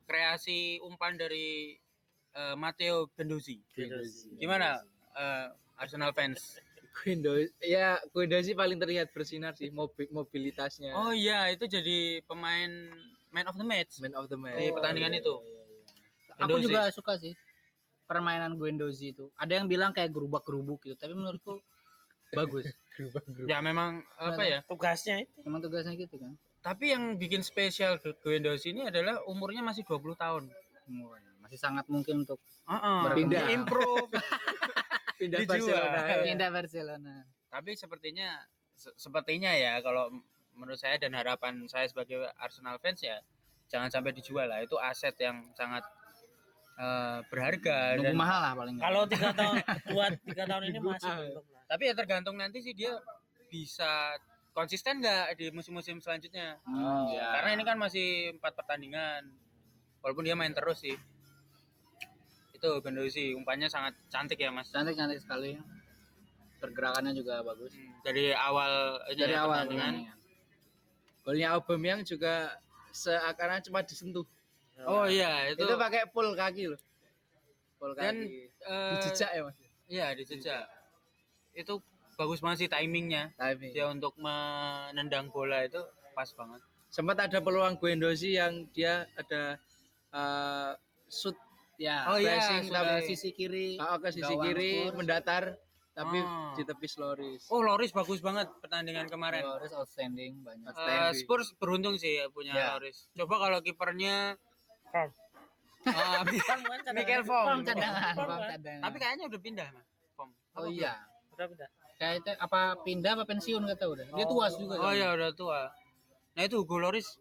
kreasi umpan dari eh, Matteo Genduzi. Gimana eh, Arsenal fans? Windows ya Windows sih paling terlihat bersinar sih mobi- mobilitasnya Oh iya, itu jadi pemain man of the match man of the match di pertandingan itu. aku Genduzi. juga suka sih permainan Guendouzi itu ada yang bilang kayak gerubak-gerubuk gitu tapi menurutku bagus Ya memang apa ya? Tugasnya itu. emang tugasnya gitu kan Tapi yang bikin spesial Guendouzi ini adalah umurnya masih 20 tahun. masih sangat mungkin untuk Heeh. Berpindah. improve. pindah Dijual. Barcelona pindah Barcelona Tapi sepertinya se- sepertinya ya kalau menurut saya dan harapan saya sebagai Arsenal fans ya jangan sampai dijual lah. Itu aset yang sangat eh, berharga dan nunggu mahal lah paling. Kalau tiga tahun, dua tiga tahun ini masih belum lah. tapi ya tergantung nanti sih dia bisa konsisten nggak di musim-musim selanjutnya. Hmm, ya. Karena ini kan masih empat pertandingan. Walaupun dia main terus sih. Itu Gendozi umpannya sangat cantik ya Mas. cantik cantik sekali pergerakannya juga bagus Hmm, Dari awal dari ya, awal pertandingan. pertandingan. golnya Aubameyang juga seakan-akan cuma disentuh Oh iya, itu, itu, pakai full kaki loh full dan kaki eh, dijejak ya mas Iya, dijejak. Itu bagus banget sih timingnya. timing Dia untuk menendang bola itu pas banget. sempat ada peluang Guendouzi yang dia ada eh, shoot ya Oh iya, pressing ke tapi sisi kiri ah, ke sisi gawang kiri Spurs. mendatar tapi Oh. ditepis Loris Oh, Loris bagus banget pertandingan kemarin. Loris outstanding banyak Eh, Outstanding. Spurs beruntung sih punya Ya. Loris. Coba kalau kipernya. Ah, kan cadangan. Mikel Form. Form cadangan tapi kayaknya udah pindah, Mas. Pom. oh iya Udah udah. Kayak itu apa pindah apa pensiun kata udah dia Oh. tua juga Oh kan? iya udah tua. Nah itu Hugo Loris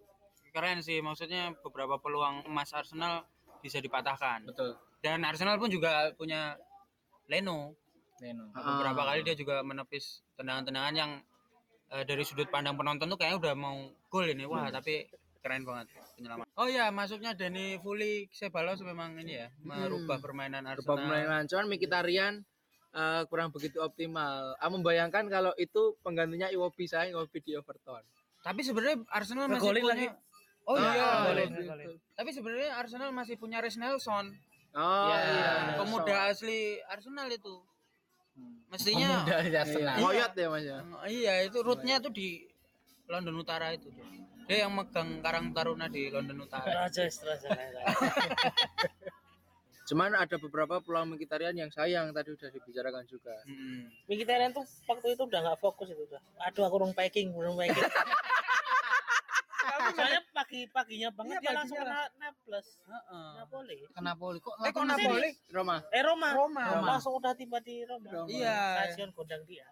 keren sih. Maksudnya beberapa peluang emas Arsenal bisa dipatahkan. betul Dan Arsenal pun juga punya Leno. Leno Ah. Beberapa kali dia juga menepis tendangan-tendangan yang eh, dari sudut pandang penonton tuh kayaknya udah mau gol ini. Wah tapi keren banget penyelamat. Oh iya masuknya Dani Fuli Sebalos memang ini ya merubah permainan Beberapa Arsenal. permainan cuman Mkhitaryan eh, kurang begitu optimal. Ah, membayangkan kalau itu penggantinya Iwobi saya Iwobi di Everton. Tapi sebenarnya Arsenal masih Ngegolin punya lagi. Oh Ah, iya. ngegolin. gitu. ngegolin. Tapi sebenarnya Arsenal masih punya Reece Nelson. Oh Ya, iya. pemuda asli Arsenal itu. Mestinya Pemuda di Arsenal. Iya. Koyot ya Mas ya. Eh, iya itu rootnya tuh di London Utara itu. Dia yang megang Karang Taruna di London Utara. Raja Raja. Cuman ada beberapa peluang Mkhitaryan yang sayang tadi udah dibicarakan juga. Mm. Mkhitaryan tuh waktu itu udah nggak fokus itu udah. Aduh aku urung packing, urung packing. Soalnya pagi-paginya banget Iya, dia langsung kena Naples. Heeh. Napoli. ke Napoli kok Eh kok Napoli? Roma. Eh Roma. Roma. Langsung udah tiba di Roma. Roma. Iya. Stasiun gondang dia.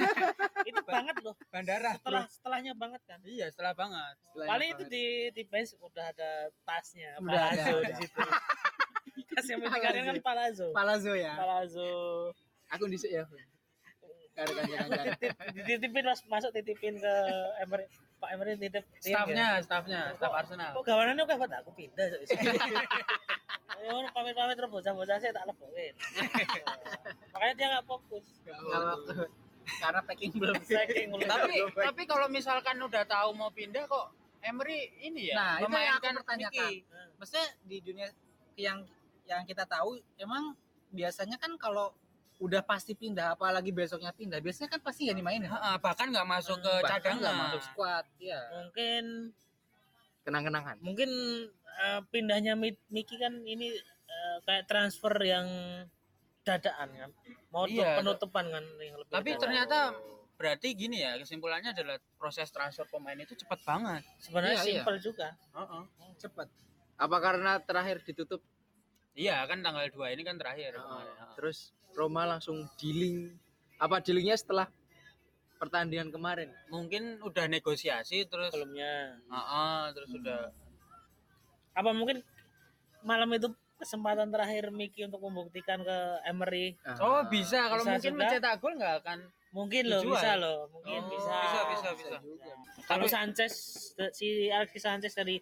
itu banget loh. Bandara. Setelah setelahnya banget kan. Iya, setelah banget. Paling itu di di bench udah ada tasnya, Udah ada. di situ. Tasnya Mkhitaryan kan palazzo. Palazzo ya Palazzo. Aku dhisik ya. Dititipin pas masuk titipin ke Emery. Pak Emery titip. Staffnya, staffnya, staff Arsenal. Kok gawanannya kok aku pindah. Ya orang pamit-pamit terus bocah-bocah saya tak lebokin. Makanya dia nggak fokus. Karena packing belum Saking mulai. tapi tapi kalau misalkan udah tahu mau pindah kok Emery ini ya Nah, itu yang aku memainkan pertanyakan. Vicky. maksudnya di dunia yang yang kita tahu emang biasanya kan kalau udah pasti pindah apalagi besoknya pindah biasanya kan pasti nggak dimainin bahkan nggak masuk ke Bahkan cadangan nggak masuk squad ya mungkin kenang-kenangan mungkin eh, pindahnya Mi- Miki kan ini eh, kayak transfer yang dadaan kan mau Iya. penutupan kan yang lebih tapi dadakan. ternyata berarti gini ya kesimpulannya adalah proses transfer pemain itu cepat banget sebenarnya Iya, iya. simpel juga Heeh. cepat apa karena terakhir ditutup iya kan tanggal 2 ini kan terakhir Heeh. kemarin. Heeh. terus Roma langsung dealing apa dealingnya setelah pertandingan kemarin mungkin udah negosiasi terus sebelumnya Heeh, terus udah apa mungkin malam itu kesempatan terakhir Miki untuk membuktikan ke Emery oh bisa kalau Bisa mungkin juga. mencetak gol nggak akan mungkin loh Dijual. bisa loh mungkin Oh, bisa bisa bisa bisa kalau Tapi- Sanchez si Alexis Sanchez dari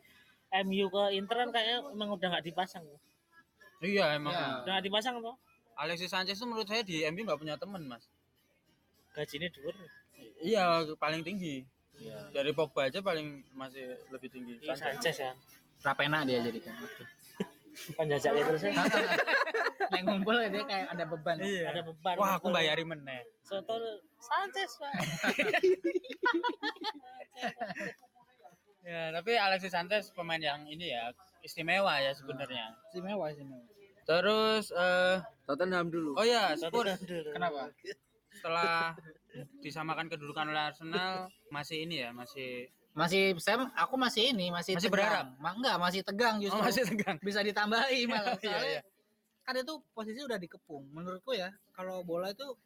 MU ke Inter kan kayaknya emang udah nggak dipasang iya emang. Ya. udah nggak dipasang tuh Alexis Sanchez itu menurut saya di MU nggak punya teman mas. Gajinya dhuwur. Iya paling tinggi. Dari Pogba aja paling masih lebih tinggi. Iya, Sanchez ya. Rapena dia jadi kan. Penjajak itu sih yang ngumpul dia kayak ada beban. Iya. Ada beban. Wah aku Betul. bayarin meneh. Soto Sanchez pak. Ya tapi Alexis Sanchez pemain yang ini ya istimewa ya sebenarnya. Istimewa istimewa. Terus eh Tottenham dulu. Oh ya Spurs. dulu. kenapa? Setelah disamakan kedudukan oleh Arsenal masih ini ya masih masih saya aku masih ini masih Masih tegang. Ma, enggak masih tegang justru. oh, masih tegang. Bisa ditambahi malah. Iya, soalnya iya. kan itu posisi udah dikepung. Menurutku ya kalau bola itu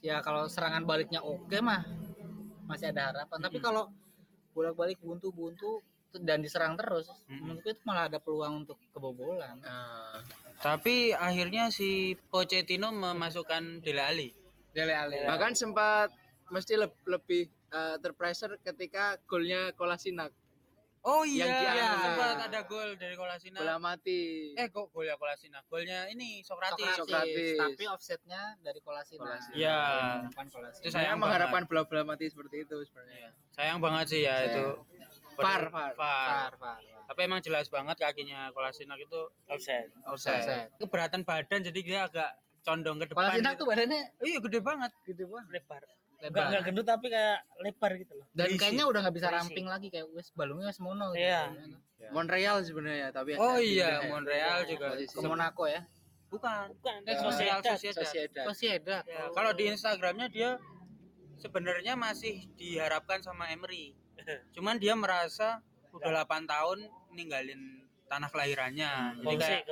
ya kalau serangan baliknya oke mah masih ada harapan. Tapi kalau bolak balik buntu buntu dan diserang terus. Mm-mm. menurutku itu malah ada peluang untuk kebobolan. Nah, tapi akhirnya si Pochettino memasukkan Dele Alli. Dele Alli. Bahkan sempat mesti leb- lebih eh, terpressure ketika golnya Kolasinac. Oh Yang iya dia- iya sempat ada gol dari Kolasinac. Bola mati. Eh kok golnya Kolasinac? Golnya ini Sokratis Sokratis, Sokratis. tapi offsetnya dari Kolasinac. Kolasinac. Iya. Itu saya sayang mengharapkan bola-bola mati seperti itu sebenarnya. Iya. sayang banget sih ya Iya. itu Var, var. Var. Far, far. tapi emang jelas banget kakinya Kolasinac itu offset offside Offside. keberatan badan jadi dia agak condong ke depan Kolasinac gitu. tuh badannya iya gede banget gede banget lebar lebar. Enggak enggak gendut tapi kayak lebar gitu loh. dan Berisi. kayaknya udah nggak bisa Berisi. ramping lagi kayak wes balungnya wes mono Iya. Montreal sebenarnya tapi oh iya ya. Montreal juga Posisi. ke Monaco ya bukan Bukan, Eh, Ya. Sociedad Sociedad. Sociedad Sociedad. Sociedad Ya, kalau di Instagramnya dia sebenarnya masih diharapkan sama Emery cuman dia merasa udah 8 tahun ninggalin tanah kelahirannya. Jadi kayak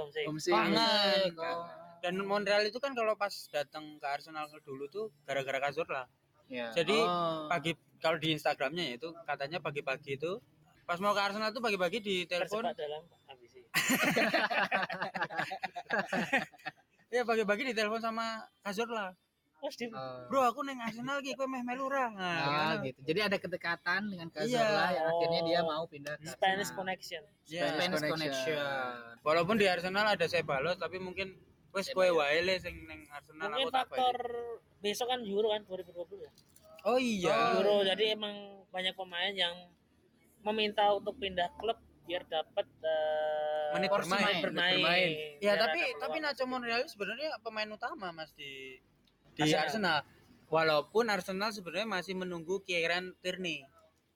kangen Oh. dan Montreal itu kan kalau pas datang ke Arsenal dulu tuh gara-gara Cazorla ya jadi Oh. pagi kalau di Instagramnya ya itu katanya pagi-pagi itu pas mau ke Arsenal tuh pagi-pagi di telepon dalam ambisi. ya pagi-pagi di telepon sama Cazorla Oh, Oh. bro aku neng Arsenal gitu kowe meh melu nah, Ah, gimana? gitu. Jadi ada kedekatan dengan Iya. Cazorla yang akhirnya dia Oh. mau pindah ke Spanish Arsenal. connection. Ya, Spanish Connection. connection. walaupun di Arsenal ada Ceballos tapi mungkin wes kowe wae le sing neng Arsenal Mungkin aku tak faktor besok kan Euro kan 2020 ya. oh iya Euro jadi emang banyak pemain yang meminta untuk pindah klub biar dapat eh, Menit bermain. bermain. Bermain. ya Biar tapi tapi. Nacho Monreal sebenarnya pemain utama Mas di di Arsenal. Arsenal. Walaupun Arsenal sebenarnya masih menunggu Kieran Tierney.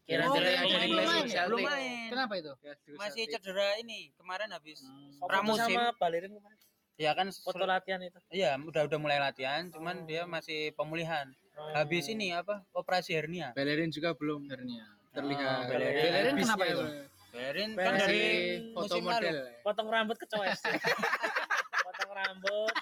Kira Oh, kira belum dari main. Leicester. Celtic. Belum main. Kenapa itu? Ya, Masih cedera ini kemarin habis Foto pramusim. sama Balerin kemarin. Ya kan Foto latihan itu. Iya, udah udah mulai latihan, cuman dia masih pemulihan. Habis ini apa? Operasi hernia. Bellerin juga belum Hernia. terlihat. Oh, Bellerin. Bellerin Habisnya kenapa itu? Bellerin kan dari foto musim model. lalu. potong rambut kecoes potong rambut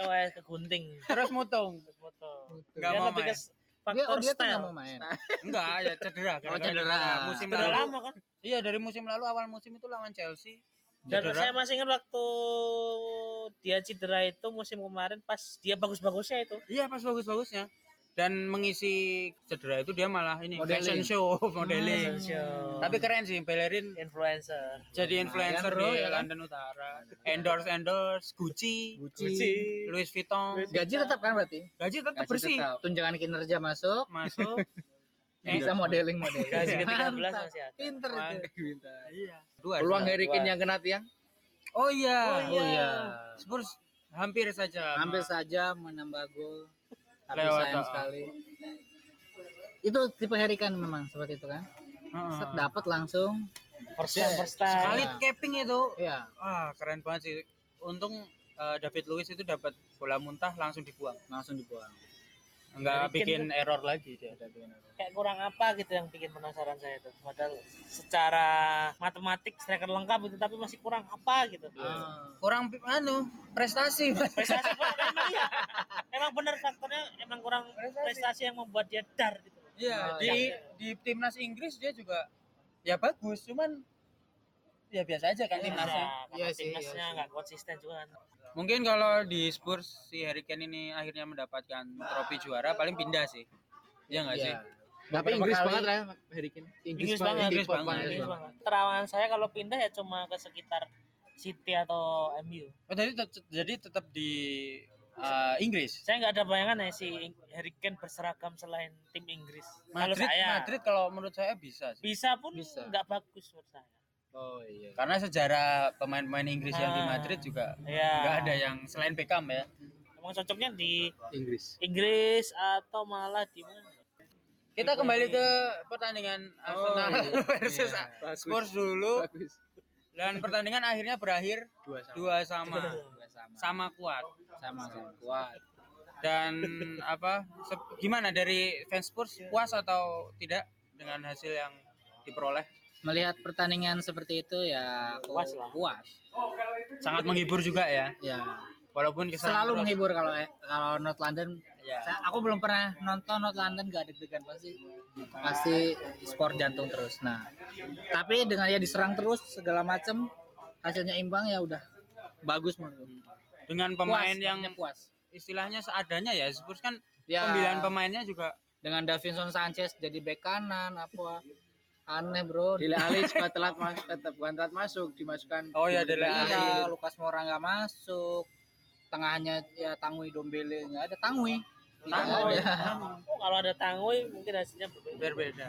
kecoes kegunting Terus mutong. foto Nggak Dia mau main. ke s- Dia, faktor oh, dia style nggak mau main. Enggak, ya cedera. Oh, cedera. Musim lalu. lama kan Iya, dari musim lalu awal musim itu lawan Chelsea. dan Cedera. saya masih ingat waktu dia cedera itu musim kemarin pas dia bagus-bagusnya itu Iya, pas bagus-bagusnya. Dan mengisi cedera itu dia malah ini Modeling. fashion show, modeling. Fashion show. Tapi keren sih, Bellerin influencer jadi influencer bro, di ya kan? London Utara. Endorse endorse Gucci, Gucci. Louis Vuitton. Gaji tetap kan berarti? Gaji tetap Gaji bersih. tetap. Tunjangan kinerja masuk, Masuk. bisa modeling modeling. gaji ke 13 Mantap. masih ada Pinter itu. Iya. Dua. Peluang. Harry Kane yang kena tiang. Oh iya. Oh Oh iya. Spurs hampir saja. Hampir saja menambah gol. Tapi Lewat, sayang oh. sekali. Itu tipe Harry Kane memang seperti itu kan. Heeh. Set dapat langsung. first time first time Sekali capping itu. Iya. Ah, keren banget sih. Untung eh, David Luiz itu dapat bola muntah langsung dibuang. Langsung dibuang. Enggak Harry Kane bikin error lagi dia. kayak kurang apa gitu yang bikin penasaran saya itu padahal secara matematik striker lengkap itu tapi masih kurang apa gitu Ah. Kurang anu, prestasi. prestasi kurang emang iya emang bener faktornya emang kurang prestasi yang membuat dia dar gitu Iya, Oh, di di timnas Inggris dia juga ya bagus, cuman ya biasa aja kan Iya, timnasnya. Iya sih, timnasnya iya sih. nggak konsisten juga kan Mungkin kalau di Spurs si Harry Kane ini akhirnya mendapatkan trofi juara paling pindah sih. Iya nggak sih? Iya. Tapi Inggris kali- banget lah Harry Kane. Inggris banget, Inggris banget. Inggris banget. Terawangan saya kalau pindah ya cuma ke sekitar City atau MU. Oh, jadi jadi tetap di uh, Inggris. Saya nggak ada bayangan ya si Harry Kane berseragam selain tim Inggris. kalau Madrid, saya Madrid kalau menurut saya bisa sih. bisa pun nggak bagus menurut saya. Oh iya. Karena sejarah pemain-pemain Inggris yang di Ah. Madrid juga Ya. nggak ada yang selain Beckham ya. Emang cocoknya di Inggris. Inggris atau malah di mana? Kita kembali ke pertandingan Arsenal iya. versus Iya, bagus. Spurs dulu Bagus. dan pertandingan akhirnya berakhir Dua sama. dua sama Dua sama. sama kuat Sama sama. Kuat. dan apa gimana dari fans Spurs puas atau tidak dengan hasil yang diperoleh Melihat pertandingan seperti itu ya aku Puas lah. Puas. sangat menghibur juga ya Ya. walaupun Selalu terus. menghibur kalau kalau North London ya. Saya- aku belum pernah nonton North London gak deg-degan pasti pasti sport jantung terus. Nah, tapi dengan dia diserang terus segala macam hasilnya imbang ya udah bagus menurut. dengan Puas, pemain yang intinya puas. istilahnya seadanya ya Spurs kan Ya, pemilihan pemainnya juga dengan Davinson Sanchez jadi bek kanan apa aneh bro. Dele Alli juga telat masuk, tetap bukan telat masuk, dimasukkan. Oh di Dele akhir. Iya, Lukas Moura nggak masuk. Tengahnya ya Tangui Dombele nggak ada Tangui. Tangui. ada. Oh, kalau ada Tangoy mungkin hasilnya berbeda. berbeda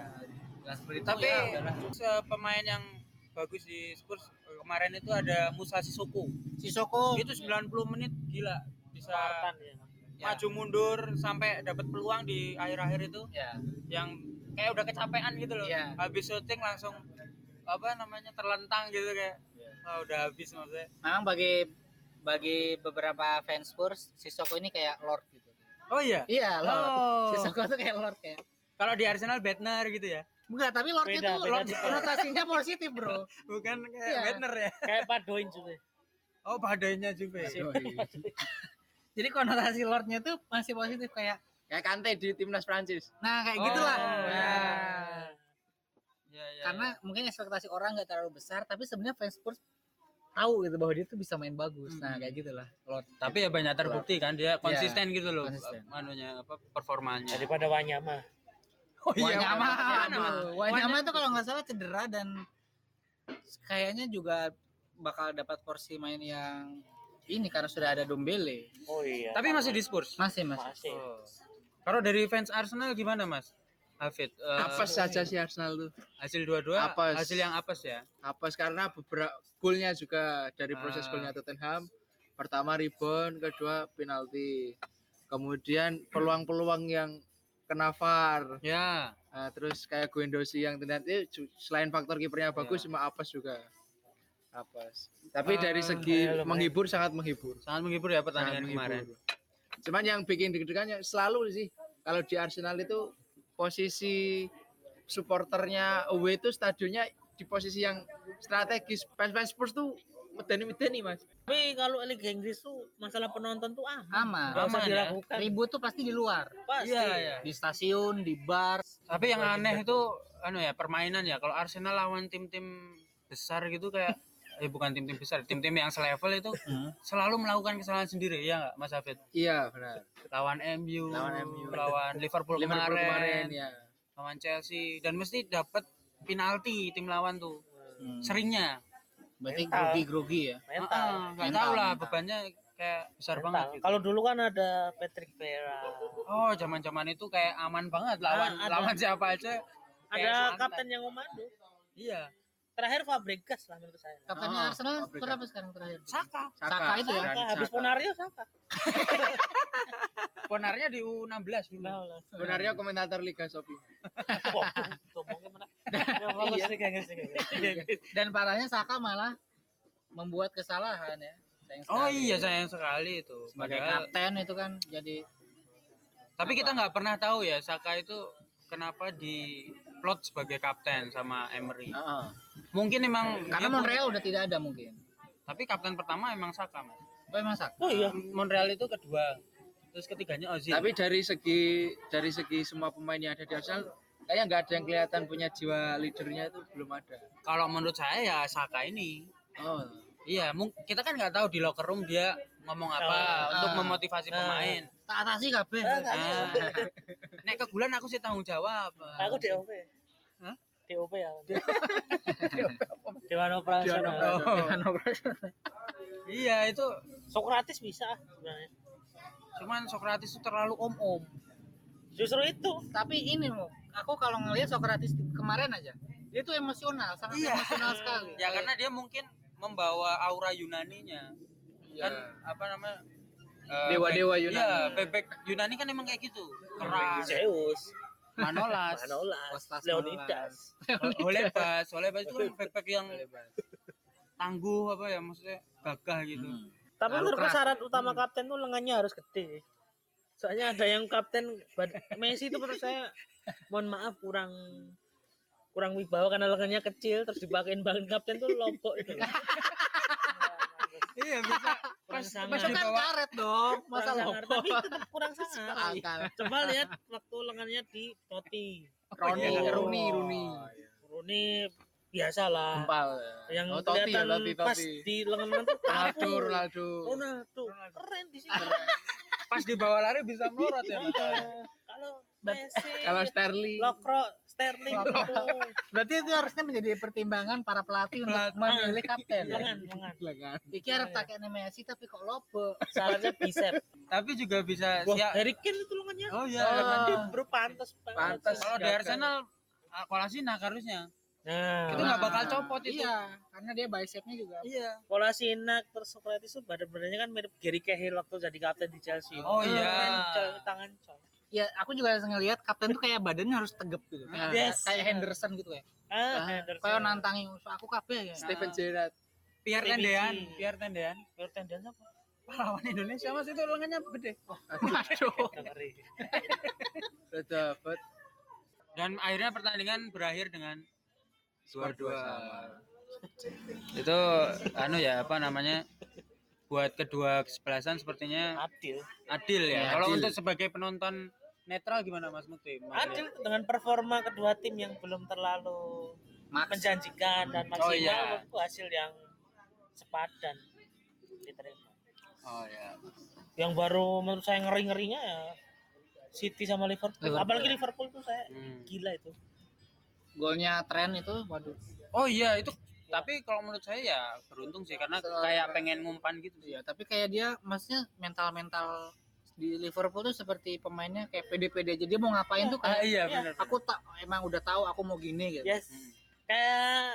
Nah, seperti tapi ya pemain yang bagus di Spurs kemarin itu ada Musa Sissoko Sisoko itu 90 menit gila bisa Spartan ya. ya, maju mundur sampai dapat peluang di akhir-akhir itu ya. yang kayak udah kecapean gitu loh. Iya. habis syuting langsung apa namanya terlentang gitu kayak. Oh, udah habis maksudnya. Memang bagi bagi beberapa fans Spurs Sisoko ini kayak Lord gitu. Oh iya? Iya Lord. Oh. Sisoko tuh kayak Lord kayak. Kalau di Arsenal Bednar gitu ya? Enggak tapi Lordnya Beda, tuh beda Lord konotasinya positif bro. Bukan kayak Iya. Bednar ya? Kayak Padoin juga. oh padanya juga iya. jadi konotasi Lordnya tuh masih positif kayak Kayak Kante di timnas Prancis. nah kayak Oh, gitulah iya. Nah, ya, ya, karena mungkin ekspektasi orang nggak terlalu besar tapi sebenarnya fans Spurs tahu gitu bahwa dia tuh bisa main bagus nah Hmm. kayak gitulah Lord tapi ya banyak terbukti kan dia konsisten gitu loh konsisten. manunya apa performanya Daripada Wanyama. oh Wanyama, Wanyama. aduh, Wanyama itu kalau nggak salah cedera dan kayaknya juga bakal dapat porsi main yang ini karena sudah ada Dombele. Oh iya. tapi masih di Spurs Masih mas. masih. Oh. Kalau dari fans Arsenal gimana mas Hafid eh, Apes saja sih Arsenal tuh. hasil dua-dua Apes. hasil yang apes ya Apes karena beberapa golnya juga dari proses Ah. golnya Tottenham. Pertama rebound, kedua penalti. Kemudian peluang-peluang yang kena VAR. ya Nah, terus kayak Guendouzi yang ternyata ju- selain faktor kipernya bagus cuma apes juga. Apes. Tapi dari Ah, segi ya lumayan. menghibur sangat menghibur. sangat menghibur ya Sangat pertandingan kemarin menghibur. Cuman yang bikin deg-degannya selalu sih kalau di Arsenal itu posisi supporternya away itu stadionnya di posisi yang strategis. Fans-fans Spurs tuh medani-medani, Mas. Tapi kalau Liga Inggris tuh masalah penonton tuh aman. Aman. Usah Aman ya. dilakukan. Ribut tuh pasti di luar, Pasti. iya iya di stasiun, di bar. tapi yang aneh itu anu ya permainan ya kalau Arsenal lawan tim-tim besar gitu kayak eh bukan tim-tim besar tim-tim yang selevel itu Hmm. selalu melakukan kesalahan sendiri ya nggak Mas Hafid Iya, benar. lawan MU Lawan MU. lawan Liverpool, Liverpool kemarin, kemarin ya. lawan Chelsea dan mesti dapat penalti tim lawan tuh Hmm. seringnya Berarti grogi-grogi ya. Mental. Nggak tahu lah mental. bebannya kayak besar Mental. banget gitu. Kalau dulu kan ada Patrick Vieira. oh zaman-zaman itu kayak aman banget lawan Ah, ada. lawan siapa aja Ada santai. kapten yang komando. iya terakhir Fabregas lah menurut saya Kaptennya Oh, Arsenal Fabregas. berapa sekarang terakhir? Saka Saka itu ya? Saka habis Saka. Ponario Saka Ponarnya di U16 dulu. nah lah Sebenarnya komentator Liga Ya, nih, kayak gitu, gitu. Dan parahnya Saka malah membuat kesalahan ya. Sayang Oh sekali. iya sayang sekali itu. Sebagai Padahal, kapten itu kan jadi tapi kita nggak pernah tahu ya Saka itu kenapa di plot sebagai kapten sama Emery. Heeh. Mungkin emang karena Montreal udah tidak ada mungkin. Tapi kapten pertama emang Saka, Mas. Oh emang Saka. oh iya Montreal itu kedua. Terus ketiganya Ozil. Tapi dari segi dari segi semua pemain yang ada di Arsenal kayaknya nggak ada yang kelihatan punya jiwa leadernya itu belum ada. kalau menurut saya ya Saka ini. Oh. Iya, kita kan nggak tahu di locker room dia ngomong apa Ah. untuk memotivasi Ah. pemain. Tak atasi kabeh. Ah, tak Nah, nek ke bulan aku sih tanggung jawab. aku DOP Hah? DOP ya Dewan Operasional Dewan Oh. Iya, itu Sokrates bisa sebenarnya cuman Socrates itu terlalu om-om. justru itu Tapi ini mau aku kalau ngelihat Socrates kemarin aja, dia tuh emosional, sangat Iya. emosional sekali. Ya karena dia mungkin membawa aura Yunaninya. Iya. Kan apa namanya? eh, Dewa-dewa back- Yunani. Iya, bebek Yunani kan emang kayak gitu. Keras, Zeus Manolas, Manolas Leonidas Olebas, Olebas itu kan bebek yang tangguh apa ya maksudnya gagah gitu. Hmm. tapi menurutku syarat utama kapten tuh lengannya harus gede soalnya ada yang kapten Messi itu menurut saya mohon maaf kurang kurang wibawa karena lengannya kecil terus dipakein bangun kapten tuh lompok itu Iya bisa. Pas- kan karet dong, kurang masa sangar tapi tetap kurang sangar Akal. coba lihat waktu lengannya di Totti Roni, iya. Runi, Runi. Rooney biasa lah Empal. yang oh, Totti ya, kelihatan Totti, pas di lengan tuh Ronaldo. Ronaldo. Ronaldo keren di sini Pas dibawa lari bisa melorot ya. Kalau Messi Kalau Sterling. Lokro Sterling Berarti itu harusnya menjadi pertimbangan para pelatih untuk memilih kapten. ya. lengan lengan Lengan. Iki arep pakai Messi tapi kok lopo. salahnya bicep Tapi juga bisa wah. Harry Kane itu lengannya Oh iya. Oh. lengannya bro pantas banget Pantas. sih. Kalau di Arsenal ah, Kolasinac harusnya. nah Itu nggak bakal copot itu. Iya, karena dia bicepnya juga. Iya. Kolasinac terus Sokrates itu badan-badannya kan mirip Gary Cahill waktu jadi kapten di Chelsea Oh, iya. Tangan coy, tangan coy Ya, aku juga ngelihat kapten tuh kayak badannya harus tegap gitu. Nah, Yes. Kayak Henderson gitu ya. ah, Ah, Henderson Kayak nantangin "Usah aku kabeh ya. Steven Gerrard. Pierre. Tendean, Pierre Tendean. Everton dan apa Pahlawan Indonesia Mas itu lengannya gede. Ngeri. Udah dapat Dan akhirnya pertandingan berakhir dengan skor dua itu anu ya apa namanya buat kedua kesebelasan sepertinya adil adil ya. Ya, Kalau untuk sebagai penonton netral gimana Mas Mukti? adil dengan performa kedua tim yang belum terlalu Max. menjanjikan dan maksimal Oh, iya. menurutku hasil yang sepadan diterima Oh ya. yang baru menurut saya ngeri ngerinya ya City sama Liverpool. Liverpool. apalagi Liverpool tuh saya Hmm. gila itu Golnya tren itu, waduh. Oh iya itu tapi kalau menurut saya ya beruntung sih karena So- kayak pengen ngumpan gitu sih. Iya, tapi kayak dia maksudnya mental-mental di Liverpool tuh seperti pemainnya kayak pede-pede aja dia mau ngapain tuh Ah, kayak iya Iya. benar. aku tak emang udah tahu aku mau gini gitu. yes Hmm. kayak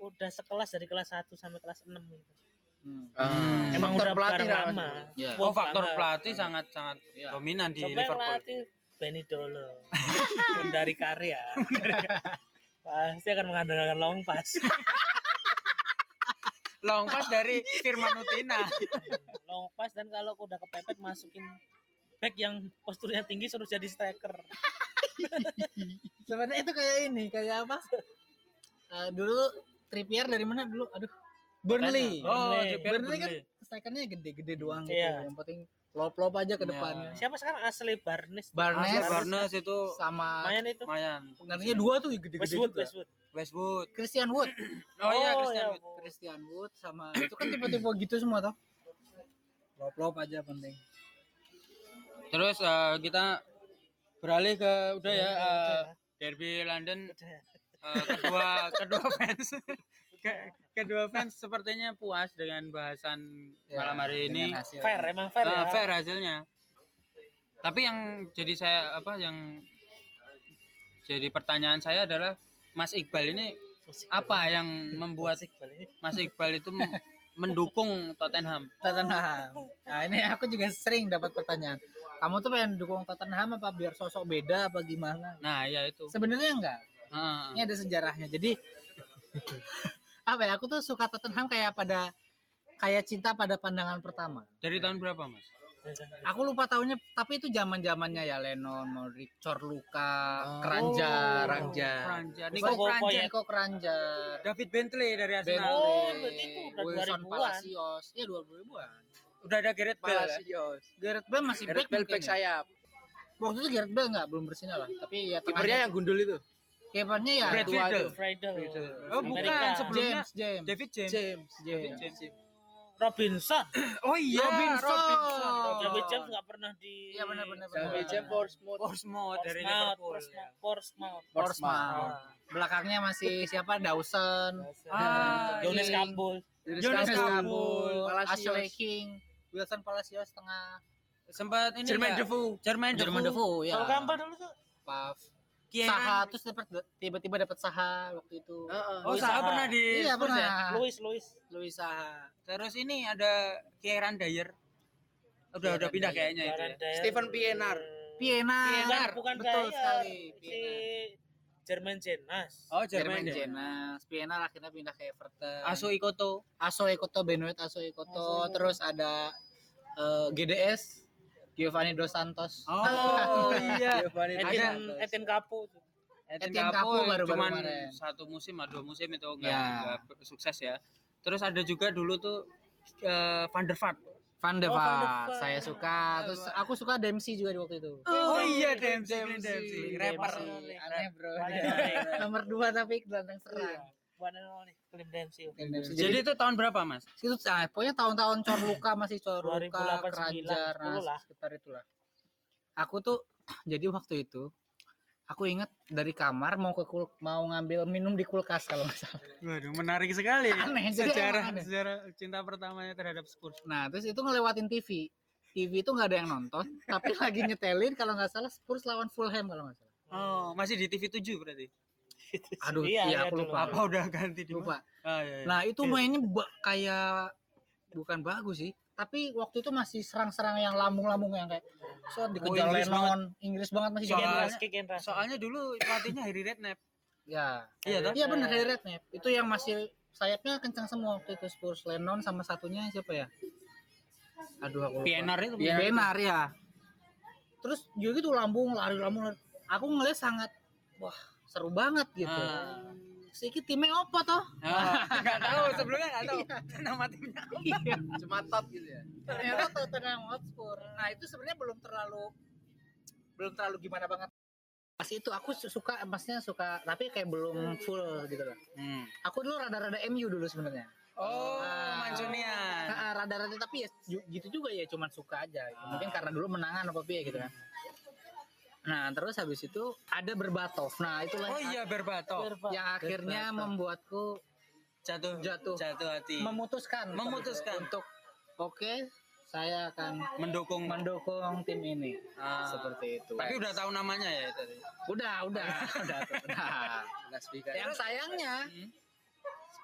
udah sekelas dari kelas 1 sampai kelas 6 gitu. Hmm. Ah, emang faktor udah pelatih lama Iya. Oh Wah, faktor banget. pelatih sangat sangat Iya. dominan di yang Liverpool. pelatih Benny Dolo dari karya pasti akan mengandalkan long pass Long pass dari Firman Utina. long pass dan kalau udah kepepet masukin back yang posturnya tinggi suruh jadi striker Sebenarnya itu kayak ini, kayak apa? Eh, dulu Trippier dari mana dulu? Aduh. Burnley. Oh, Burnley. Burnley kan strikernya gede-gede doang gitu. Iya. Yang penting lop-lop aja ke Iya. depannya. siapa sekarang asli Barnes Barnes. Barnes itu Sama main itu lumayan. penggantinya dua tuh gede-gede Westwood juga. Westwood Westwood. Christian Wood. Oh, iya Oh, Christian ya Wood. Christian Wood sama itu kan tipe-tipe gitu semua toh. Lop-lop aja penting. Terus eh, kita beralih ke udah ya eh, udah. derby London Udah. eh, kedua kedua fans Ke- kedua fans sepertinya puas dengan bahasan Ya, malam hari ini hasil. fair emang fair Eh, ya fair hasilnya tapi yang jadi saya apa yang jadi pertanyaan saya adalah Mas Iqbal ini apa yang membuat Mas Iqbal itu mem- mendukung Tottenham? Tottenham. Nah ini aku juga sering dapat pertanyaan. Kamu tuh pengen dukung Tottenham apa biar sosok beda apa gimana? Nah, ya itu. Sebenarnya enggak. Heeh. Ini ada sejarahnya. Jadi apa ya? Aku tuh suka Tottenham kayak pada kayak cinta pada pandangan pertama. Dari tahun berapa, Mas? Aku lupa tahunnya, tapi itu zaman zamannya ya Lennon, Modric, Corluka, Oh. Keranjar. Nico Nico Bobo Keranjar. ya. Nico Keranjar, David Bentley dari Arsenal. Bentley, Oh, berarti itu udah Wilson 2000-an. Palacios, ya 2000-an. Udah ada Gareth Bale. ya? Palacios. Gareth Bale masih Gareth back Bale mungkin back ya. sayap. Waktu itu Gareth Bale nggak belum bersinar lah, tapi ya Kipernya yang gundul itu. kipernya ya Brad tua Friedel. Oh, bukan. Amerika. Sebelumnya James, James, David James. James. James. James. Robinson. Oh iya, Robinson. David James nggak pernah di Iya benar-benar. James Portsmouth. Portsmouth dari Liverpool. Portsmouth, Portsmouth. Belakangnya masih siapa? Dawson. Ah, Jonas. Campbell. Jonas Jonas Campbell. Kabul, Palacios. Ashley King, Wilson Palacios tengah. Sempat ini Jermaine? Defoe. Jermaine Jerman Defoe ya. Kalau Campbell dulu tuh Paf. Kieran. Saha terus dapat tiba-tiba dapat Saha waktu itu. Heeh. Oh, Luis Saha Saha. pernah di Iya Spurs ya? pernah. Luis Luis. Luis Saha. Terus ini ada Kieran Dyer. Udah udah Kieran pindah Dyer. kayaknya itu. Kieran Ya. Dyer. Stephen Pienaar. Pienaar. Bukan, bukan Betul Dyer. sekali. Si Jermain Jenas. Oh, Jermain Jermaine Dyer. Jenas. Pienaar akhirnya pindah ke Everton. Aso Ikoto. Aso Ekoto Benoit Aso Ekoto Aso. terus ada eh, GDS Giovanni Dos Santos. Oh iya. Giovanni Dos Etin Santos. Etin Kapu. Etienne Etienne Capo Capo baru-baru cuman kemarin. satu musim atau dua musim itu enggak, Ya. sukses ya. Terus ada juga dulu tuh eh, Van der Vaart. Van de Oh, Vaart, Vaart. saya suka. Terus aku suka Dempsey juga di waktu itu. Oh, iya Dempsey, Dempsey, Dempsey, rapper. Aneh bro. Nomor dua tapi gelandang serang. Klim Dempsey. Dempsey. Jadi Jadi itu tahun berapa, Mas? itu nah, pokoknya tahun-tahun Corluka masih Corluka, 2008, Keranjar, 10 nah, lah. sekitar itulah. Aku tuh jadi waktu itu aku ingat dari kamar mau ke kul mau ngambil minum di kulkas kalau nggak salah. Waduh, menarik sekali. Aneh, jadi sejarah aneh. sejarah cinta pertamanya terhadap Spurs. Nah terus itu ngelewatin TV. TV itu nggak ada yang nonton, tapi lagi nyetelin kalau nggak salah Spurs lawan Fulham kalau nggak salah. Oh, masih di TV 7 berarti. Aduh, Iya, iya, iya, aku lupa. Apa udah ganti di Lupa. Ah, iya, iya. Nah itu Iya. mainnya ba- kayak bukan bagus sih, tapi waktu itu masih serang-serang yang lambung-lambung yang kayak so dikejar Oh, Inggris Lennon, Inggris banget masih Soalnya- Ras. Soalnya dulu pelatihnya Harry Redknapp. Ya, Iya, toh? iya benar Harry Redknapp. Itu yang masih sayapnya kencang semua waktu itu Spurs Lennon sama satunya siapa ya? Aduh aku lupa. Pienaar itu. Pienaar ya. Terus juga gitu lambung lari lambung. lari. Aku ngeliat sangat wah seru banget gitu. Ah. Sedikit timnya apa toh? Ah, nggak tahu sebelumnya nggak tahu nama timnya. Iya. Cuma top gitu ya. ternyata Tottenham Hotspur. Nah itu sebenarnya belum terlalu belum terlalu gimana banget. Pas itu aku su- suka, maksudnya suka, tapi kayak belum full gitu loh. Hmm. Aku dulu rada-rada MU dulu sebenarnya. Oh, Ah. Mancunian. Nah, rada-rada tapi ya gitu juga ya, cuman suka aja. Mungkin karena dulu menangan apa ya gitu kan. Nah terus habis itu ada berbatov. Nah itulah Oh iya Berbato. yang akhirnya membuatku Jatuh Jatuh. jatuh hati. memutuskan Memutuskan. untuk oke saya akan Mendukung. mendukung tim ini Ah. seperti itu. Tapi udah tahu namanya ya tadi. udah udah udah udah. Vegas. Yang sayangnya Hmm.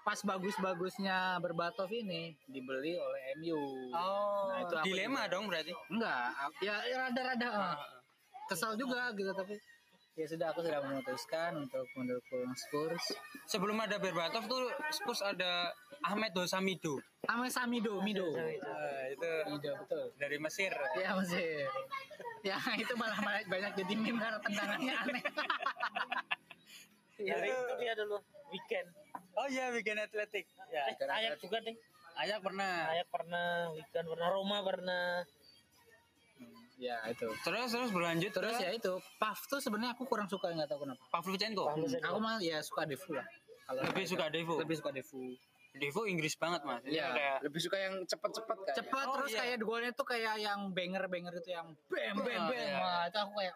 pas bagus-bagusnya berbatov ini dibeli oleh MU. Oh, Nah, itu dilema juga. dong berarti. Enggak, ya rada-rada eh, Ah. Kesal juga gitu tapi ya sudah aku sudah memutuskan untuk mendukung Spurs. Sebelum ada Berbatov tuh Spurs ada Ahmed Dosamido. Ame Samido, Mido. Ah, itu Mido betul. dari Mesir. Ya Mesir. Ya itu malah banyak, banyak jadi meme karena tendangannya aneh. Dari itu dia dulu weekend. Oh iya, bikin atletik. Ya. Eh, Ayak juga deh. Ayak pernah. Ayak pernah, weekend pernah, Roma pernah. Ya itu. Terus terus berlanjut Terus ke ya itu, Puff tuh sebenarnya aku kurang suka nggak tahu kenapa. Pavlyuchenko. Pavlyuchenko. Aku malah ya suka Defu lah. Kalau Lebih suka Devo. lebih suka Defu. Devo Inggris banget mas. Iya. kayak Lebih suka yang cepet-cepet kan. Cepat Oh, terus iya. kayak golnya tuh kayak yang banger-banger itu yang bam bam Oh, bam. iya. Wah, itu aku kayak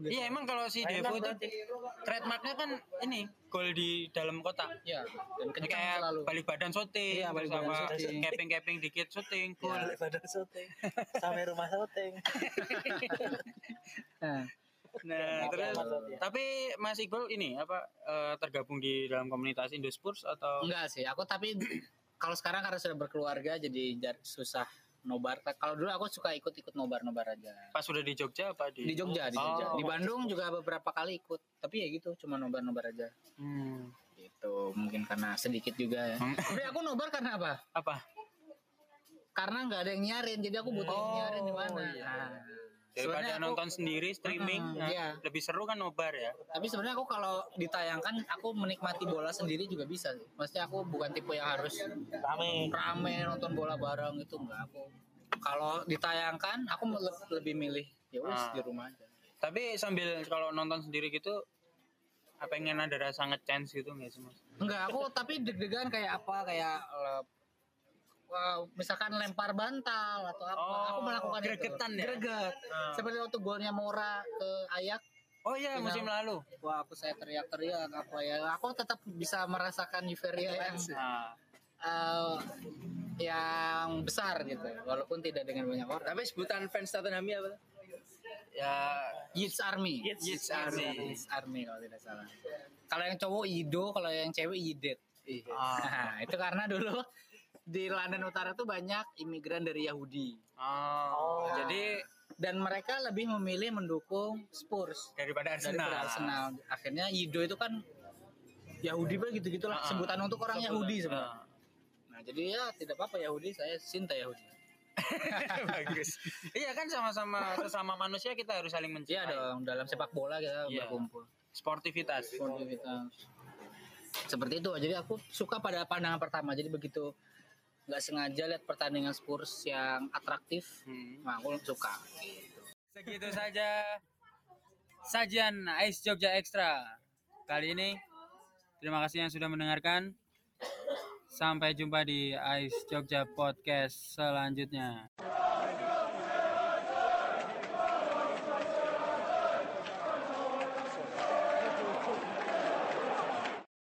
Iya emang kalau si Enak Devo itu trademarknya kan ini gol di dalam kotak. ya dan kencang kayak selalu. balik badan syuting, Iya, balik badan sama keping-keping dikit syuting, gol. Balik badan syuting sampai rumah syuting. Nah, Nah, terus tapi Mas Iqbal ini apa eh, tergabung di dalam komunitas Indospurs atau Enggak sih, aku tapi kalau sekarang karena sudah berkeluarga jadi susah nobar. Kalau dulu aku suka ikut-ikut nobar-nobar aja. pas sudah di Jogja apa di Di Jogja, di Jogja. Oh. Di Bandung juga beberapa kali ikut. Tapi ya gitu, cuma nobar-nobar aja. Hmm. Gitu, mungkin karena sedikit juga ya. Hmm. Tapi aku nobar karena apa? apa? Karena nggak ada yang nyarin, jadi aku butuh yang Oh, nyarin di mana. iya. Nah, Daripada aku- nonton sendiri streaming, Mm-mm, nah, iya. lebih seru kan nobar ya. Tapi sebenarnya aku kalau ditayangkan aku menikmati bola sendiri juga bisa sih. Maksudnya aku bukan tipe yang harus rame rame nonton bola bareng itu enggak aku. Kalau ditayangkan aku le- lebih milih ya wis Ah. di rumah aja. Tapi sambil kalau nonton sendiri gitu apa pengen ada rasa nge-chance gitu nggak sih mas? Enggak, aku tapi deg-degan kayak apa kayak wah, misalkan lempar bantal atau apa. Oh, aku melakukan gregetan itu. ya? Greget. Ah. Seperti waktu golnya Mora ke Ayak, Oh iya Final. musim lalu. wah aku saya teriak-teriak apa ya. Aku tetap bisa merasakan euforia yang Nah, eh, yang besar gitu walaupun tidak dengan banyak orang Tapi sebutan fans Tottenham apa? ya Youth Army Youth Youth Army. Youth Army kalau tidak salah kalau yang cowok Ido kalau yang cewek Yidet Iya. ah, nah, itu karena dulu di London Utara tuh banyak imigran dari Yahudi oh, jadi dan mereka lebih memilih mendukung Spurs daripada Arsenal. daripada Arsenal akhirnya Ido itu kan Yahudi pak gitu gitulah Ah, sebutan untuk orang Yahudi Ah. sebenarnya nah jadi ya tidak apa-apa Yahudi saya cinta Yahudi Bagus. Iya kan sama-sama sesama manusia kita harus saling Iya mencintai. dong, dalam sepak bola kita Iya. berkumpul. Sportivitas. Sportivitas. Seperti itu. Jadi aku suka pada pandangan pertama. Jadi begitu nggak sengaja lihat pertandingan Spurs yang atraktif, Hmm. nah aku suka. Segitu saja sajian Ice Jogja Extra kali ini. Terima kasih yang sudah mendengarkan. Sampai jumpa di Ice Jogja Podcast selanjutnya.